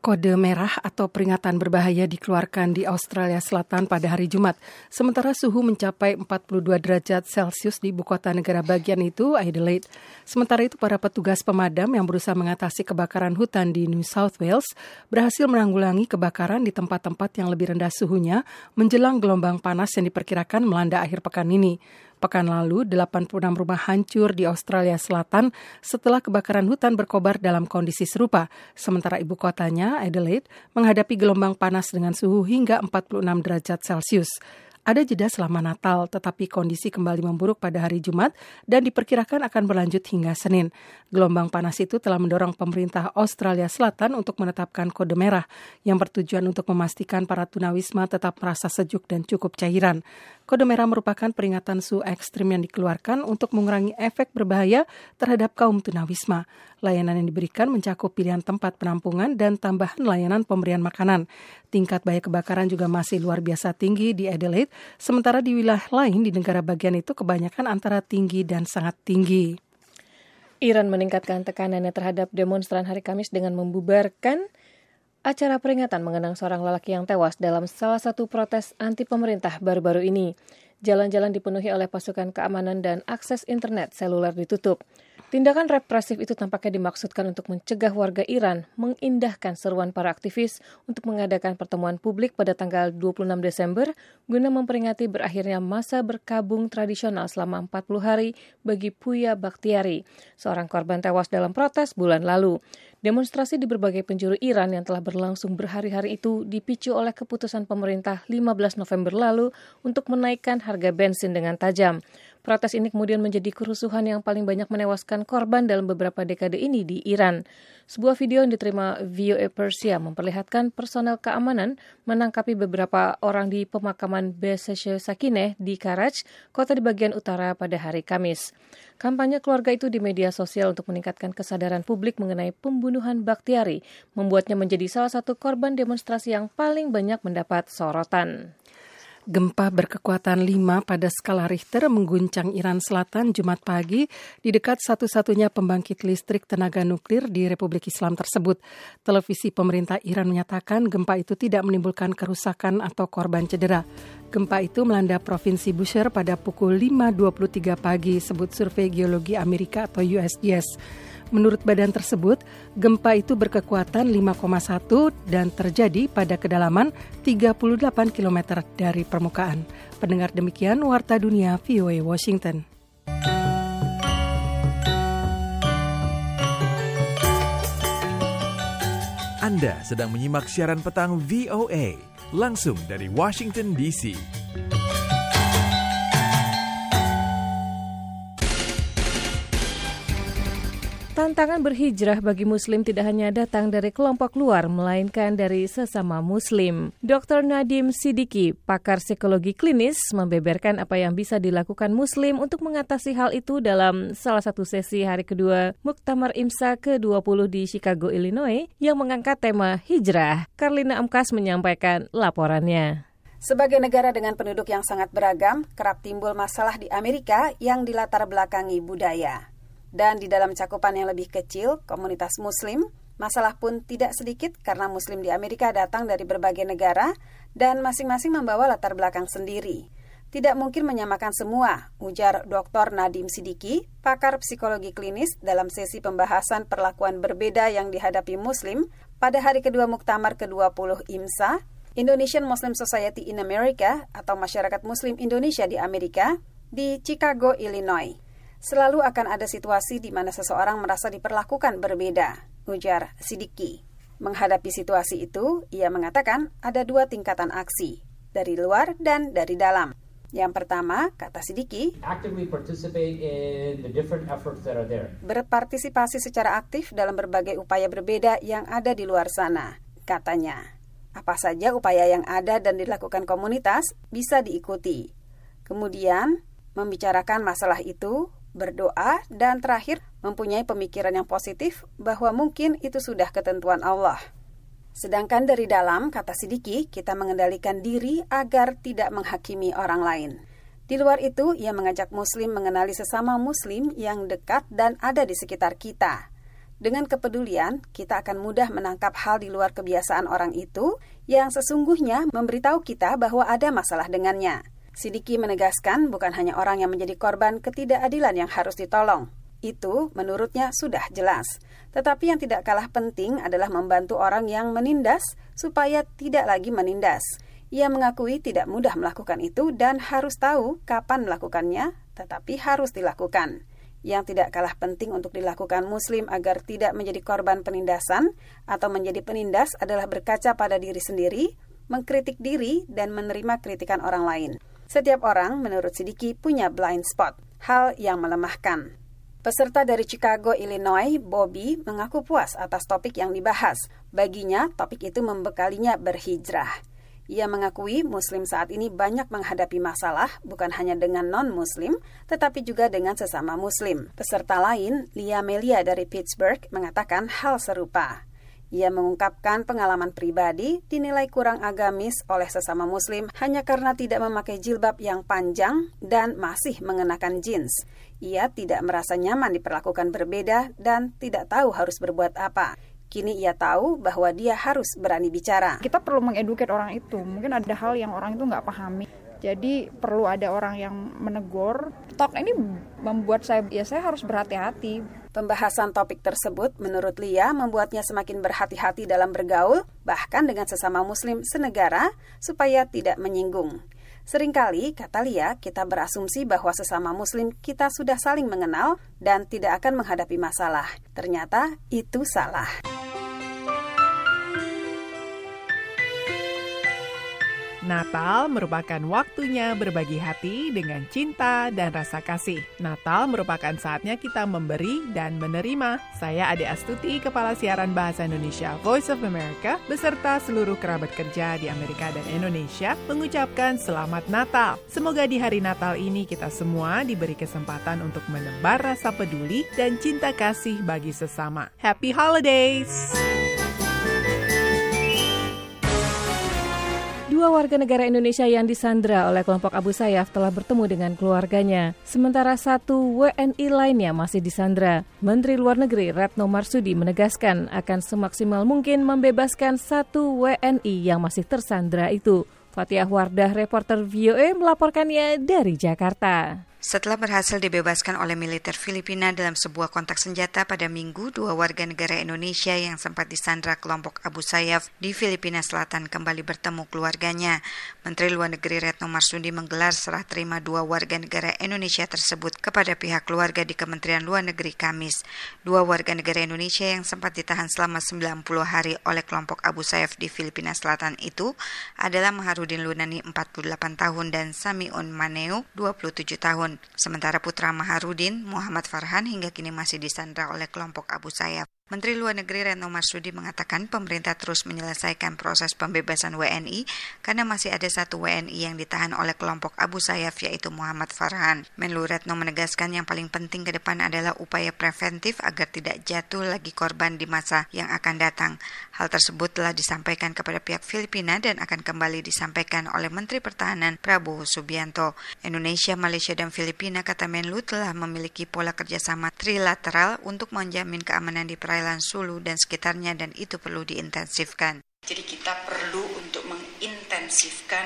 Speaker 6: Kode merah atau peringatan berbahaya dikeluarkan di Australia Selatan pada hari Jumat, sementara suhu mencapai 42 derajat Celcius di ibu kota negara bagian itu, Adelaide. Sementara itu, para petugas pemadam yang berusaha mengatasi kebakaran hutan di New South Wales berhasil menanggulangi kebakaran di tempat-tempat yang lebih rendah suhunya menjelang gelombang panas yang diperkirakan melanda akhir pekan ini. Pekan lalu, 86 rumah hancur di Australia Selatan setelah kebakaran hutan berkobar dalam kondisi serupa, sementara ibu kotanya, Adelaide, menghadapi gelombang panas dengan suhu hingga 46 derajat Celcius. Ada jeda selama Natal, tetapi kondisi kembali memburuk pada hari Jumat dan diperkirakan akan berlanjut hingga Senin. Gelombang panas itu telah mendorong pemerintah Australia Selatan untuk menetapkan kode merah yang bertujuan untuk memastikan para tunawisma tetap merasa sejuk dan cukup cairan. Kode merah merupakan peringatan suhu ekstrim yang dikeluarkan untuk mengurangi efek berbahaya terhadap kaum tunawisma. Layanan yang diberikan mencakup pilihan tempat penampungan dan tambahan layanan pemberian makanan. Tingkat bahaya kebakaran juga masih luar biasa tinggi di Adelaide, sementara di wilayah lain di negara bagian itu kebanyakan antara tinggi dan sangat tinggi.
Speaker 2: Iran meningkatkan tekanannya terhadap demonstran hari Kamis dengan membubarkan acara peringatan mengenang seorang lelaki yang tewas dalam salah satu protes anti pemerintah baru-baru ini. Jalan-jalan dipenuhi oleh pasukan keamanan dan akses internet seluler ditutup. Tindakan represif itu tampaknya dimaksudkan untuk mencegah warga Iran mengindahkan seruan para aktivis untuk mengadakan pertemuan publik pada tanggal 26 Desember guna memperingati berakhirnya masa berkabung tradisional selama 40 hari bagi Puya Bakhtiari, seorang korban tewas dalam protes bulan lalu. Demonstrasi di berbagai penjuru Iran yang telah berlangsung berhari-hari itu dipicu oleh keputusan pemerintah 15 November lalu untuk menaikkan harga bensin dengan tajam. Protes ini kemudian menjadi kerusuhan yang paling banyak menewaskan korban dalam beberapa dekade ini di Iran. Sebuah video yang diterima VOA Persia memperlihatkan personel keamanan menangkapi beberapa orang di pemakaman Beseshe Sakineh di Karaj, kota di bagian utara pada hari Kamis. Kampanye keluarga itu di media sosial untuk meningkatkan kesadaran publik mengenai pembunuhan Bakhtiari membuatnya menjadi salah satu korban demonstrasi yang paling banyak mendapat sorotan.
Speaker 6: Gempa berkekuatan 5 pada skala Richter mengguncang Iran Selatan Jumat pagi di dekat satu-satunya pembangkit listrik tenaga nuklir di Republik Islam tersebut. Televisi pemerintah Iran menyatakan gempa itu tidak menimbulkan kerusakan atau korban cedera. Gempa itu melanda Provinsi Bushehr pada pukul 5.23 pagi, sebut survei geologi Amerika atau USGS. Menurut badan tersebut, gempa itu berkekuatan 5,1 dan terjadi pada kedalaman 38 km dari permukaan. Pendengar demikian Warta Dunia VOA Washington.
Speaker 1: Anda sedang menyimak siaran petang VOA langsung dari Washington DC.
Speaker 2: Tantangan berhijrah bagi Muslim tidak hanya datang dari kelompok luar, melainkan dari sesama Muslim. Dr. Nadim Sidiki, pakar psikologi klinis, membeberkan apa yang bisa dilakukan Muslim untuk mengatasi hal itu dalam salah satu sesi hari kedua Muktamar IMSA ke-20 di Chicago, Illinois, yang mengangkat tema hijrah. Karlina Amkas menyampaikan laporannya.
Speaker 24: Sebagai negara dengan penduduk yang sangat beragam, kerap timbul masalah di Amerika yang dilatar belakangi budaya. Dan di dalam cakupan yang lebih kecil, komunitas Muslim, masalah pun tidak sedikit karena Muslim di Amerika datang dari berbagai negara dan masing-masing membawa latar belakang sendiri. Tidak mungkin menyamakan semua, ujar Dr. Nadim Sidiki, pakar psikologi klinis dalam sesi pembahasan perlakuan berbeda yang dihadapi Muslim pada hari kedua Muktamar ke-20 IMSA, Indonesian Muslim Society in America atau Masyarakat Muslim Indonesia di Amerika, di Chicago, Illinois. Selalu akan ada situasi di mana seseorang merasa diperlakukan berbeda, ujar Sidiki. Menghadapi situasi itu, ia mengatakan ada dua tingkatan aksi, dari luar dan dari dalam. Yang pertama, kata Sidiki, berpartisipasi secara aktif dalam berbagai upaya berbeda yang ada di luar sana. Katanya, apa saja upaya yang ada dan dilakukan komunitas bisa diikuti. Kemudian, membicarakan masalah itu, berdoa, dan terakhir mempunyai pemikiran yang positif bahwa mungkin itu sudah ketentuan Allah. Sedangkan dari dalam, kata Sidiki, kita mengendalikan diri agar tidak menghakimi orang lain. Di luar itu, ia mengajak Muslim mengenali sesama Muslim yang dekat dan ada di sekitar kita. Dengan kepedulian, kita akan mudah menangkap hal di luar kebiasaan orang itu yang sesungguhnya memberitahu kita bahwa ada masalah dengannya. Sidiki menegaskan bukan hanya orang yang menjadi korban ketidakadilan yang harus ditolong. Itu menurutnya sudah jelas. Tetapi yang tidak kalah penting adalah membantu orang yang menindas supaya tidak lagi menindas. Ia mengakui tidak mudah melakukan itu dan harus tahu kapan melakukannya, tetapi harus dilakukan. Yang tidak kalah penting untuk dilakukan Muslim agar tidak menjadi korban penindasan atau menjadi penindas adalah berkaca pada diri sendiri, mengkritik diri, dan menerima kritikan orang lain. Setiap orang, menurut Sidiki, punya blind spot, hal yang melemahkan. Peserta dari Chicago, Illinois, Bobby, mengaku puas atas topik yang dibahas. Baginya, topik itu membekalinya berhijrah. Ia mengakui Muslim saat ini banyak menghadapi masalah bukan hanya dengan non-Muslim, tetapi juga dengan sesama Muslim. Peserta lain, Lia Melia dari Pittsburgh, mengatakan hal serupa. Ia mengungkapkan pengalaman pribadi dinilai kurang agamis oleh sesama muslim hanya karena tidak memakai jilbab yang panjang dan masih mengenakan jeans. Ia tidak merasa nyaman diperlakukan berbeda dan tidak tahu harus berbuat apa. Kini ia tahu bahwa dia harus berani bicara.
Speaker 25: Kita perlu mengeduket orang itu. Mungkin ada hal yang orang itu nggak pahami. Jadi perlu ada orang yang menegur. Talk ini membuat saya ya saya harus berhati-hati.
Speaker 24: Pembahasan topik tersebut menurut Lia membuatnya semakin berhati-hati dalam bergaul bahkan dengan sesama muslim senegara supaya tidak menyinggung. Seringkali, kata Lia, kita berasumsi bahwa sesama muslim kita sudah saling mengenal dan tidak akan menghadapi masalah. Ternyata itu salah.
Speaker 26: Natal merupakan waktunya berbagi hati dengan cinta dan rasa kasih. Natal merupakan saatnya kita memberi dan menerima. Saya Ade Astuti, Kepala Siaran Bahasa Indonesia Voice of America, beserta seluruh kerabat kerja di Amerika dan Indonesia, mengucapkan Selamat Natal. Semoga di hari Natal ini kita semua diberi kesempatan untuk menebar rasa peduli dan cinta kasih bagi sesama. Happy Holidays!
Speaker 2: Dua warga negara Indonesia yang disandra oleh kelompok Abu Sayyaf telah bertemu dengan keluarganya. Sementara satu WNI lainnya masih disandra. Menteri Luar Negeri Retno Marsudi menegaskan akan semaksimal mungkin membebaskan satu WNI yang masih tersandra itu. Fatihah Wardah, reporter VOA melaporkannya dari Jakarta.
Speaker 11: Setelah berhasil dibebaskan oleh militer Filipina dalam sebuah kontak senjata pada Minggu, dua warga negara Indonesia yang sempat disandra kelompok Abu Sayyaf di Filipina Selatan kembali bertemu keluarganya. Menteri Luar Negeri Retno Marsudi menggelar serah terima dua warga negara Indonesia tersebut kepada pihak keluarga di Kementerian Luar Negeri Kamis. Dua warga negara Indonesia yang sempat ditahan selama 90 hari oleh kelompok Abu Sayyaf di Filipina Selatan itu adalah Maharudin Lunani 48 tahun dan Samiun Maneo 27 tahun. Sementara putra Maharudin, Muhammad Farhan hingga kini masih disandra oleh kelompok Abu Sayyaf. Menteri Luar Negeri Retno Marsudi mengatakan pemerintah terus menyelesaikan proses pembebasan WNI karena masih ada satu WNI yang ditahan oleh kelompok Abu Sayyaf yaitu Muhammad Farhan. Menlu Retno menegaskan yang paling penting ke depan adalah upaya preventif agar tidak jatuh lagi korban di masa yang akan datang. Hal tersebut telah disampaikan kepada pihak Filipina dan akan kembali disampaikan oleh Menteri Pertahanan Prabowo Subianto. Indonesia, Malaysia, dan Filipina kata Menlu telah memiliki pola kerjasama trilateral untuk menjamin keamanan di perairan perairan Sulu dan sekitarnya dan itu perlu diintensifkan.
Speaker 12: Jadi kita perlu untuk mengintensifkan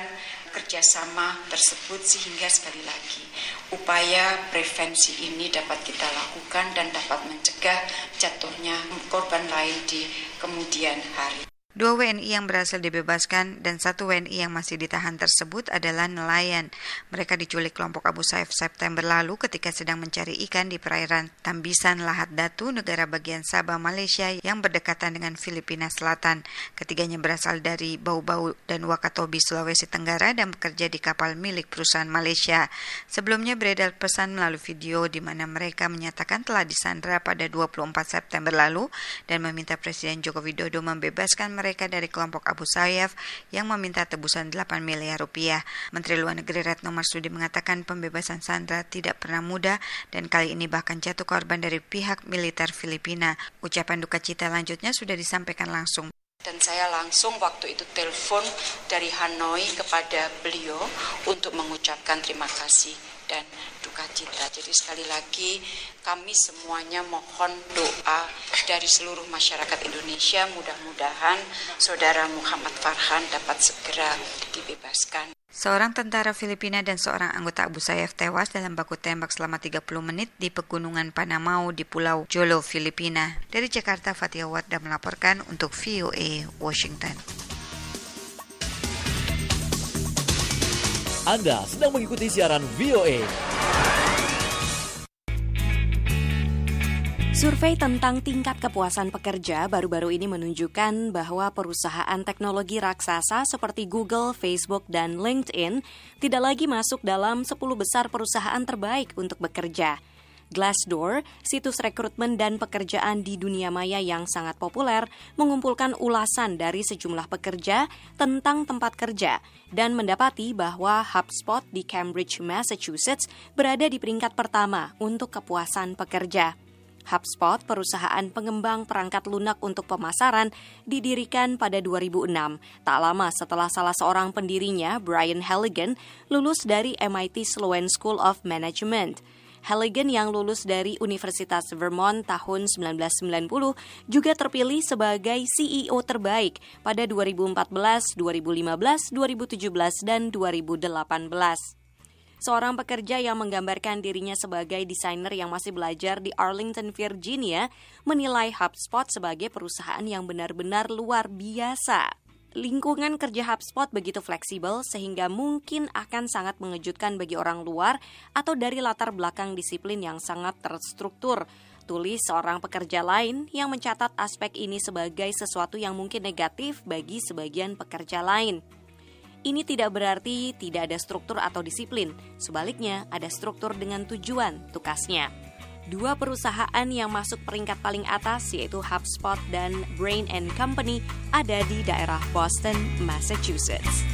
Speaker 12: kerjasama tersebut sehingga sekali lagi upaya prevensi ini dapat kita lakukan dan dapat mencegah jatuhnya korban lain di kemudian hari.
Speaker 11: Dua WNI yang berhasil dibebaskan dan satu WNI yang masih ditahan tersebut adalah nelayan. Mereka diculik kelompok Abu Sayyaf September lalu ketika sedang mencari ikan di perairan Tambisan Lahat Datu, negara bagian Sabah, Malaysia yang berdekatan dengan Filipina Selatan. Ketiganya berasal dari Bau-Bau dan Wakatobi, Sulawesi Tenggara dan bekerja di kapal milik perusahaan Malaysia. Sebelumnya beredar pesan melalui video di mana mereka menyatakan telah disandra pada 24 September lalu dan meminta Presiden Joko Widodo membebaskan dari kelompok Abu Sayyaf yang meminta tebusan 8 miliar rupiah. Menteri Luar Negeri Retno Marsudi mengatakan pembebasan Sandra tidak pernah mudah dan kali ini bahkan jatuh korban dari pihak militer Filipina. Ucapan duka cita lanjutnya sudah disampaikan langsung
Speaker 12: dan saya langsung waktu itu telepon dari Hanoi kepada beliau untuk mengucapkan terima kasih dan duka cita. Jadi sekali lagi kami semuanya mohon doa dari seluruh masyarakat Indonesia mudah-mudahan saudara Muhammad Farhan dapat segera dibebaskan.
Speaker 11: Seorang tentara Filipina dan seorang anggota Abu Sayyaf tewas dalam baku tembak selama 30 menit di pegunungan Panamau di Pulau Jolo, Filipina. Dari Jakarta, Fatia Wardah melaporkan untuk VOA Washington.
Speaker 13: Anda sedang mengikuti siaran VOA.
Speaker 14: Survei tentang tingkat kepuasan pekerja baru-baru ini menunjukkan bahwa perusahaan teknologi raksasa seperti Google, Facebook, dan LinkedIn tidak lagi masuk dalam 10 besar perusahaan terbaik untuk bekerja. Glassdoor, situs rekrutmen dan pekerjaan di dunia maya yang sangat populer, mengumpulkan ulasan dari sejumlah pekerja tentang tempat kerja dan mendapati bahwa HubSpot di Cambridge, Massachusetts berada di peringkat pertama untuk kepuasan pekerja. HubSpot, perusahaan pengembang perangkat lunak untuk pemasaran, didirikan pada 2006, tak lama setelah salah seorang pendirinya, Brian Halligan, lulus dari MIT Sloan School of Management. Halligan yang lulus dari Universitas Vermont tahun 1990 juga terpilih sebagai CEO terbaik pada 2014, 2015, 2017, dan 2018 seorang pekerja yang menggambarkan dirinya sebagai desainer yang masih belajar di Arlington, Virginia, menilai HubSpot sebagai perusahaan yang benar-benar luar biasa. Lingkungan kerja HubSpot begitu fleksibel sehingga mungkin akan sangat mengejutkan bagi orang luar atau dari latar belakang disiplin yang sangat terstruktur. Tulis seorang pekerja lain yang mencatat aspek ini sebagai sesuatu yang mungkin negatif bagi sebagian pekerja lain. Ini tidak berarti tidak ada struktur atau disiplin, sebaliknya ada struktur dengan tujuan, tukasnya. Dua perusahaan yang masuk peringkat paling atas yaitu HubSpot dan Brain and Company ada di daerah Boston, Massachusetts.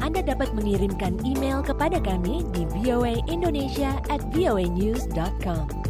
Speaker 27: Anda dapat mengirimkan email kepada kami di voaindonesia at voanews.com.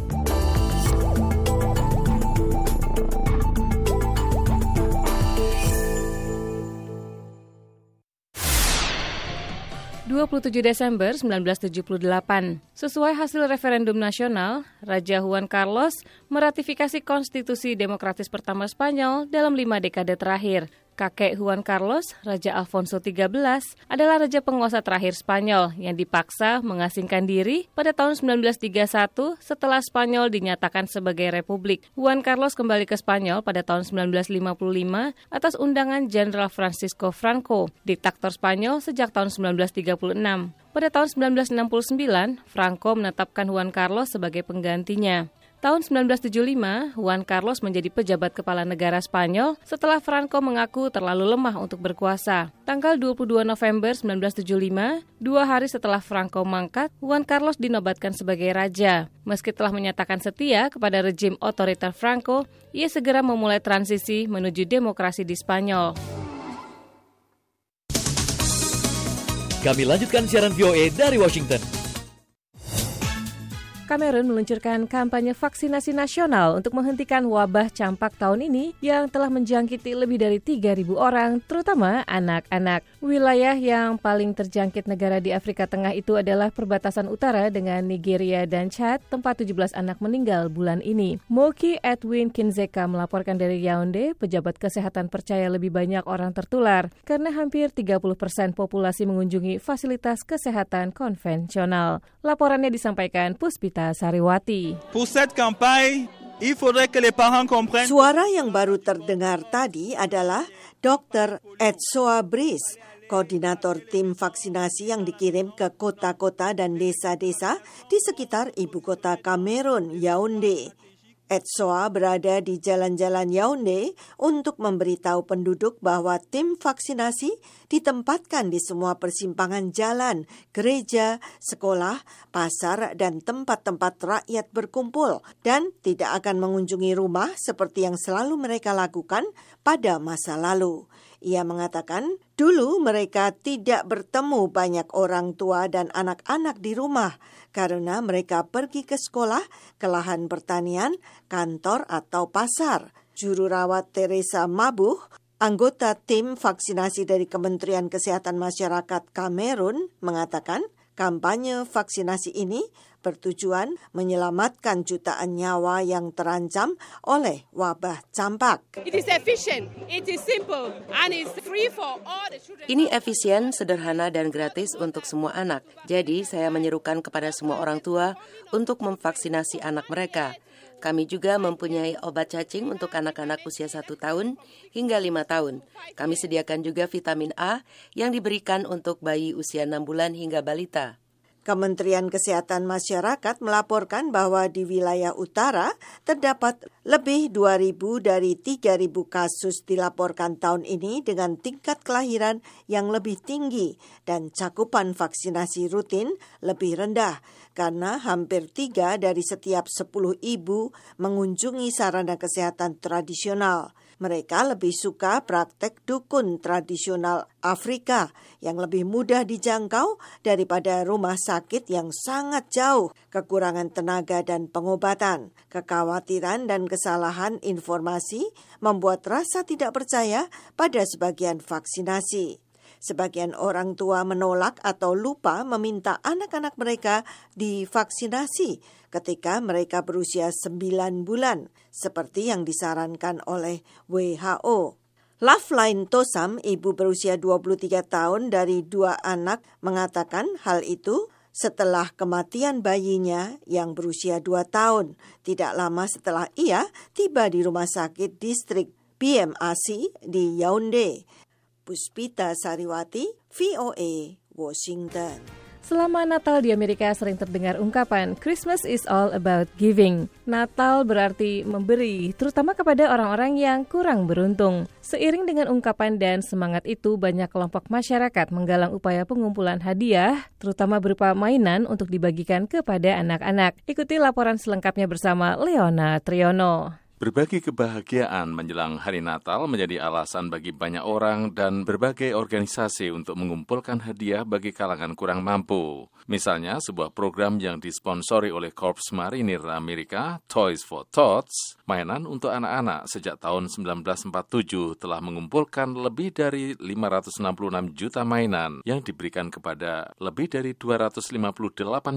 Speaker 2: 27 Desember 1978, sesuai hasil referendum nasional, Raja Juan Carlos meratifikasi konstitusi demokratis pertama Spanyol dalam lima dekade terakhir. Kakek Juan Carlos, Raja Alfonso XIII, adalah raja penguasa terakhir Spanyol yang dipaksa mengasingkan diri pada tahun 1931 setelah Spanyol dinyatakan sebagai republik. Juan Carlos kembali ke Spanyol pada tahun 1955 atas undangan Jenderal Francisco Franco, diktator Spanyol sejak tahun 1936. Pada tahun 1969, Franco menetapkan Juan Carlos sebagai penggantinya. Tahun 1975, Juan Carlos menjadi pejabat kepala negara Spanyol setelah Franco mengaku terlalu lemah untuk berkuasa. Tanggal 22 November 1975, dua hari setelah Franco mangkat, Juan Carlos dinobatkan sebagai raja. Meski telah menyatakan setia kepada rejim otoriter Franco, ia segera memulai transisi menuju demokrasi di Spanyol.
Speaker 13: Kami lanjutkan siaran VOA dari Washington.
Speaker 2: Kamerun meluncurkan kampanye vaksinasi nasional untuk menghentikan wabah campak tahun ini yang telah menjangkiti lebih dari 3.000 orang, terutama anak-anak. Wilayah yang paling terjangkit negara di Afrika Tengah itu adalah perbatasan utara dengan Nigeria dan Chad, tempat 17 anak meninggal bulan ini. Moki Edwin Kinzeka melaporkan dari Yaounde, pejabat kesehatan percaya lebih banyak orang tertular karena hampir 30 persen populasi mengunjungi fasilitas kesehatan konvensional. Laporannya disampaikan Puspita Puspita Sariwati.
Speaker 28: Pour cette campagne, il faudrait que les parents comprennent.
Speaker 16: Suara yang baru terdengar tadi adalah Dr. Etsoa Bris, koordinator tim vaksinasi yang dikirim ke kota-kota dan desa-desa di sekitar ibu kota Kamerun, Yaounde. Etsoa berada di jalan-jalan Yaounde untuk memberitahu penduduk bahwa tim vaksinasi ditempatkan di semua persimpangan jalan, gereja, sekolah, pasar, dan tempat-tempat rakyat berkumpul dan tidak akan mengunjungi rumah seperti yang selalu mereka lakukan pada masa lalu. Ia mengatakan, dulu mereka tidak bertemu banyak orang tua dan anak-anak di rumah karena mereka pergi ke sekolah, ke lahan pertanian, kantor, atau pasar. Juru rawat Teresa Mabuh, anggota tim vaksinasi dari Kementerian Kesehatan Masyarakat Kamerun, mengatakan kampanye vaksinasi ini bertujuan menyelamatkan jutaan nyawa yang terancam oleh wabah campak.
Speaker 29: Ini efisien, sederhana, dan gratis untuk semua anak. Jadi, saya menyerukan kepada semua orang tua untuk memvaksinasi anak mereka. Kami juga mempunyai obat cacing untuk anak-anak usia satu tahun hingga lima tahun. Kami sediakan juga vitamin A yang diberikan untuk bayi usia enam bulan hingga balita.
Speaker 16: Kementerian Kesehatan Masyarakat melaporkan bahwa di wilayah utara terdapat lebih 2.000 dari 3.000 kasus dilaporkan tahun ini dengan tingkat kelahiran yang lebih tinggi dan cakupan vaksinasi rutin lebih rendah karena hampir tiga dari setiap 10 ibu mengunjungi sarana kesehatan tradisional. Mereka lebih suka praktek dukun tradisional Afrika yang lebih mudah dijangkau daripada rumah sakit yang sangat jauh, kekurangan tenaga dan pengobatan, kekhawatiran dan kesalahan informasi membuat rasa tidak percaya pada sebagian vaksinasi. Sebagian orang tua menolak atau lupa meminta anak-anak mereka divaksinasi ketika mereka berusia 9 bulan, seperti yang disarankan oleh WHO. Loveline Tosam, ibu berusia 23 tahun dari dua anak, mengatakan hal itu setelah kematian bayinya yang berusia 2 tahun, tidak lama setelah ia tiba di rumah sakit distrik BMAC di Yaounde. Puspita Sariwati, VOA, Washington.
Speaker 2: Selama Natal di Amerika sering terdengar ungkapan Christmas is all about giving. Natal berarti memberi, terutama kepada orang-orang yang kurang beruntung. Seiring dengan ungkapan dan semangat itu, banyak kelompok masyarakat menggalang upaya pengumpulan hadiah, terutama berupa mainan untuk dibagikan kepada anak-anak. Ikuti laporan selengkapnya bersama Leona Triono.
Speaker 19: Berbagi kebahagiaan menjelang hari Natal menjadi alasan bagi banyak orang dan berbagai organisasi untuk mengumpulkan hadiah bagi kalangan kurang mampu. Misalnya, sebuah program yang disponsori oleh Korps Marinir Amerika, Toys for Tots, mainan untuk anak-anak sejak tahun 1947 telah mengumpulkan lebih dari 566 juta mainan yang diberikan kepada lebih dari 258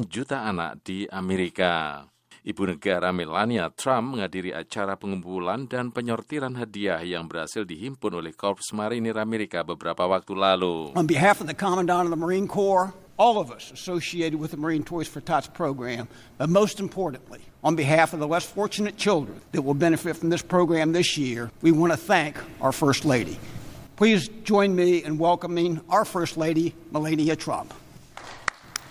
Speaker 19: juta anak di Amerika. Ibu negara Melania Trump menghadiri acara pengumpulan dan penyortiran hadiah yang berhasil dihimpun oleh Korps Marinir Amerika beberapa waktu lalu.
Speaker 20: On behalf of the Commandant of the Marine Corps, all of us associated with the Marine Toys for Tots program, but most importantly, on behalf of the less fortunate children that will benefit from this program this year, we want to thank our First Lady. Please join me in welcoming our First Lady, Melania Trump.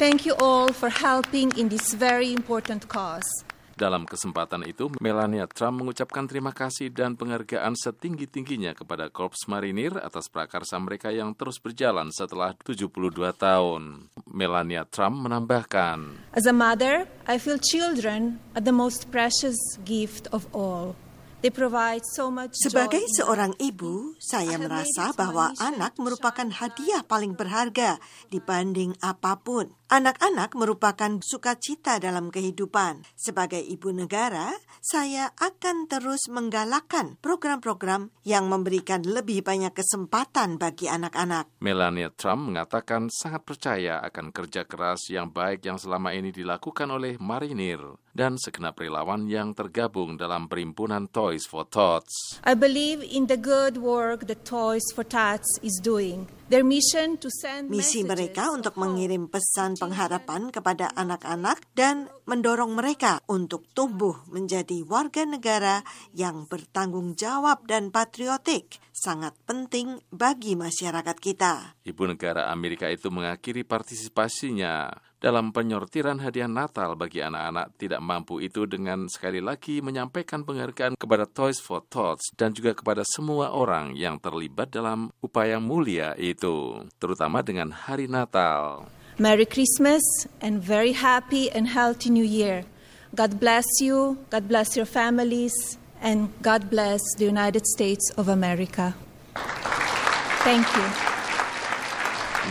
Speaker 21: Thank you all for helping in this very important cause.
Speaker 19: Dalam kesempatan itu, Melania Trump mengucapkan terima kasih dan penghargaan setinggi-tingginya kepada Korps Marinir atas prakarsa mereka yang terus berjalan setelah 72 tahun. Melania Trump menambahkan,
Speaker 21: As a mother, I feel children are the most precious gift of all. They provide so much
Speaker 16: Sebagai seorang ibu, saya merasa bahwa anak merupakan hadiah paling berharga dibanding apa pun. Anak-anak merupakan sukacita dalam kehidupan. Sebagai ibu negara, saya akan terus menggalakkan program-program yang memberikan lebih banyak kesempatan bagi anak-anak.
Speaker 19: Melania Trump mengatakan sangat percaya akan kerja keras yang baik yang selama ini dilakukan oleh marinir dan segenap relawan yang tergabung dalam perhimpunan Toys Toys for Tots.
Speaker 21: I believe in the good work that Toys for Tots is doing. Their mission to send
Speaker 16: Misi mereka untuk mengirim pesan pengharapan kepada anak-anak dan mendorong mereka untuk tumbuh menjadi warga negara yang bertanggung jawab dan patriotik sangat penting bagi masyarakat kita.
Speaker 19: Ibu negara Amerika itu mengakhiri partisipasinya dalam penyortiran hadiah Natal bagi anak-anak tidak mampu itu dengan sekali lagi menyampaikan penghargaan kepada Toys for Tots dan juga kepada semua orang yang terlibat dalam upaya mulia itu, terutama dengan hari Natal.
Speaker 21: Merry Christmas and very happy and healthy New Year. God bless you, God bless your families, and God bless the United States of America. Thank you.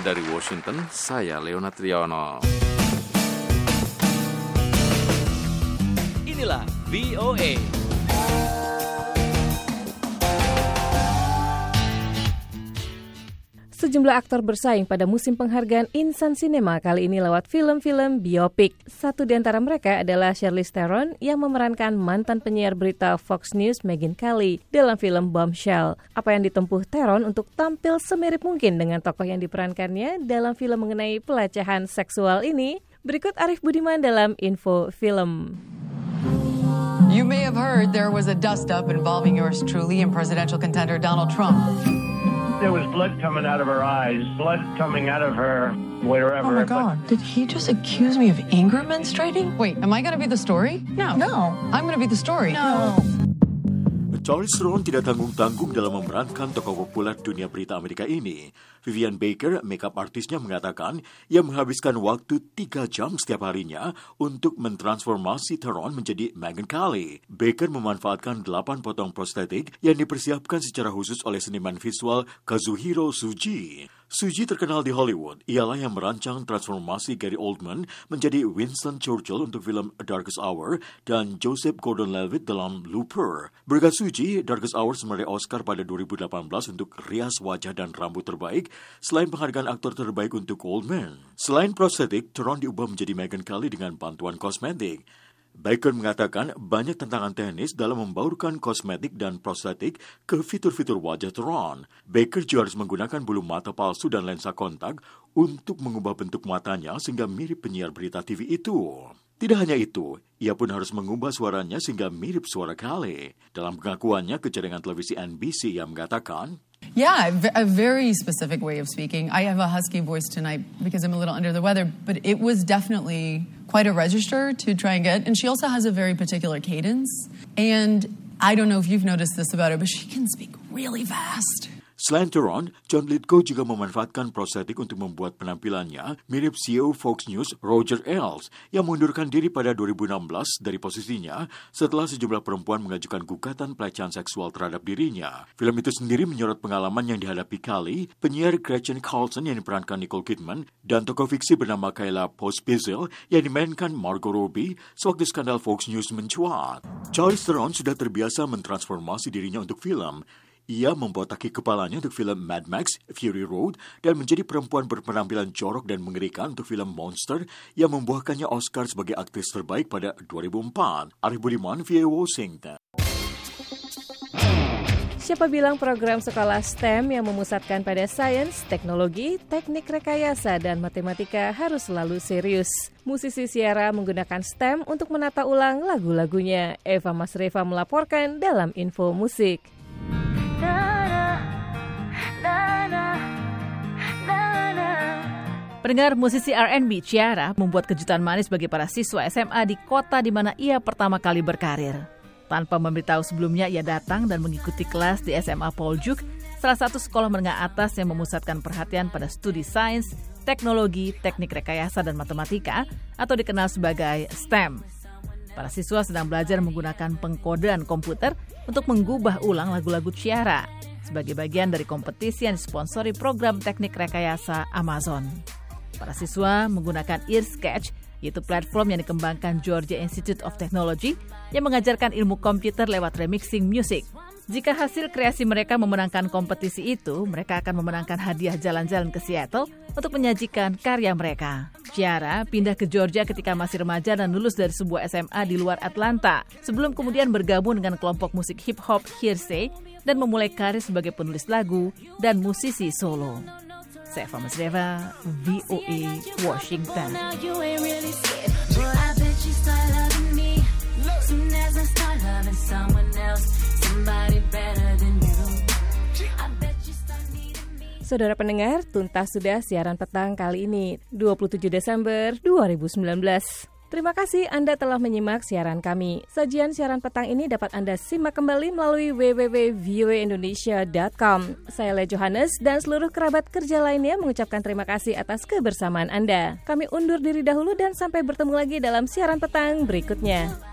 Speaker 19: Dari Washington, saya Leona Triano.
Speaker 13: Inilah VOA.
Speaker 2: Sejumlah aktor bersaing pada musim penghargaan Insan Cinema kali ini lewat film-film biopik. Satu di antara mereka adalah Charlize Theron yang memerankan mantan penyiar berita Fox News Megyn Kelly dalam film Bombshell. Apa yang ditempuh Theron untuk tampil semirip mungkin dengan tokoh yang diperankannya dalam film mengenai pelecehan seksual ini? Berikut Arif Budiman dalam Info Film.
Speaker 30: You may have heard there was a dust-up involving yours truly and presidential contender Donald Trump.
Speaker 31: There was blood coming out of her eyes, blood coming out of her wherever.
Speaker 30: Oh my God! Did he just accuse me of anger menstruating? Wait, am I going to be the story? No. No. I'm going to be the story. No.
Speaker 4: Charles Theron tidak tanggung-tanggung dalam memerankan tokoh populer dunia berita Amerika ini. Vivian Baker, makeup artisnya mengatakan ia menghabiskan waktu tiga jam setiap harinya untuk mentransformasi Theron menjadi Megyn Kelly. Baker memanfaatkan delapan potong prostetik yang dipersiapkan secara khusus oleh seniman visual Kazuhiro Suji. Suji terkenal di Hollywood. Ialah yang merancang transformasi Gary Oldman menjadi Winston Churchill untuk film A Darkest Hour dan Joseph Gordon-Levitt dalam Looper. Berkat Suji, Darkest Hour meraih Oscar pada 2018 untuk rias wajah dan rambut terbaik, selain penghargaan aktor terbaik untuk Oldman. Selain prostetik, Theron diubah menjadi Megyn Kelly dengan bantuan kosmetik. Baker mengatakan banyak tantangan teknis dalam membaurkan kosmetik dan prostetik ke fitur-fitur wajah Theron. Baker juga harus menggunakan bulu mata palsu dan lensa kontak untuk mengubah bentuk matanya sehingga mirip penyiar berita TV itu. Tidak hanya itu, ia pun harus mengubah suaranya sehingga mirip suara Kale. Dalam pengakuannya ke jaringan televisi NBC yang mengatakan,
Speaker 30: Yeah, a very specific way of speaking. I have a husky voice tonight because I'm a little under the weather, but it was definitely quite a register to try and get. And she also has a very particular cadence. And I don't know if you've noticed this about her, but she can speak really fast.
Speaker 4: Selain Theron, John Lithgow juga memanfaatkan prostetik untuk membuat penampilannya mirip CEO Fox News Roger Ailes yang mengundurkan diri pada 2016 dari posisinya setelah sejumlah perempuan mengajukan gugatan pelecehan seksual terhadap dirinya. Film itu sendiri menyorot pengalaman yang dihadapi Kali, penyiar Gretchen Carlson yang diperankan Nicole Kidman, dan tokoh fiksi bernama Kayla Pospisil yang dimainkan Margot Robbie sewaktu skandal Fox News mencuat. Charles Theron sudah terbiasa mentransformasi dirinya untuk film, ia membotaki kepalanya untuk film Mad Max Fury Road dan menjadi perempuan berpenampilan jorok dan mengerikan untuk film Monster yang membuahkannya Oscar sebagai aktris terbaik pada 2004. Arif Budiman, VA Washington.
Speaker 2: Siapa bilang program sekolah STEM yang memusatkan pada sains, teknologi, teknik rekayasa, dan matematika harus selalu serius. Musisi Siara menggunakan STEM untuk menata ulang lagu-lagunya. Eva Masreva melaporkan dalam Info Musik.
Speaker 5: Pendengar musisi R&B Ciara membuat kejutan manis bagi para siswa SMA di kota di mana ia pertama kali berkarir. Tanpa memberitahu sebelumnya, ia datang dan mengikuti kelas di SMA Paul Juk, salah satu sekolah menengah atas yang memusatkan perhatian pada studi sains, teknologi, teknik rekayasa, dan matematika, atau dikenal sebagai STEM. Para siswa sedang belajar menggunakan pengkodean komputer untuk menggubah ulang lagu-lagu Ciara sebagai bagian dari kompetisi yang disponsori program teknik rekayasa Amazon. Para siswa menggunakan EarSketch, yaitu platform yang dikembangkan Georgia Institute of Technology yang mengajarkan ilmu komputer lewat remixing music. Jika hasil kreasi mereka memenangkan kompetisi itu, mereka akan memenangkan hadiah jalan-jalan ke Seattle untuk menyajikan karya mereka. Ciara pindah ke Georgia ketika masih remaja dan lulus dari sebuah SMA di luar Atlanta, sebelum kemudian bergabung dengan kelompok musik hip hop Hearsay dan memulai karir sebagai penulis lagu dan musisi solo. Saya Fama Deva, VOA Washington.
Speaker 2: Saudara pendengar, tuntas sudah siaran petang kali ini, 27 Desember 2019. Terima kasih Anda telah menyimak siaran kami. Sajian siaran petang ini dapat Anda simak kembali melalui www.voaindonesia.com. Saya Le Johannes dan seluruh kerabat kerja lainnya mengucapkan terima kasih atas kebersamaan Anda. Kami undur diri dahulu dan sampai bertemu lagi dalam siaran petang berikutnya.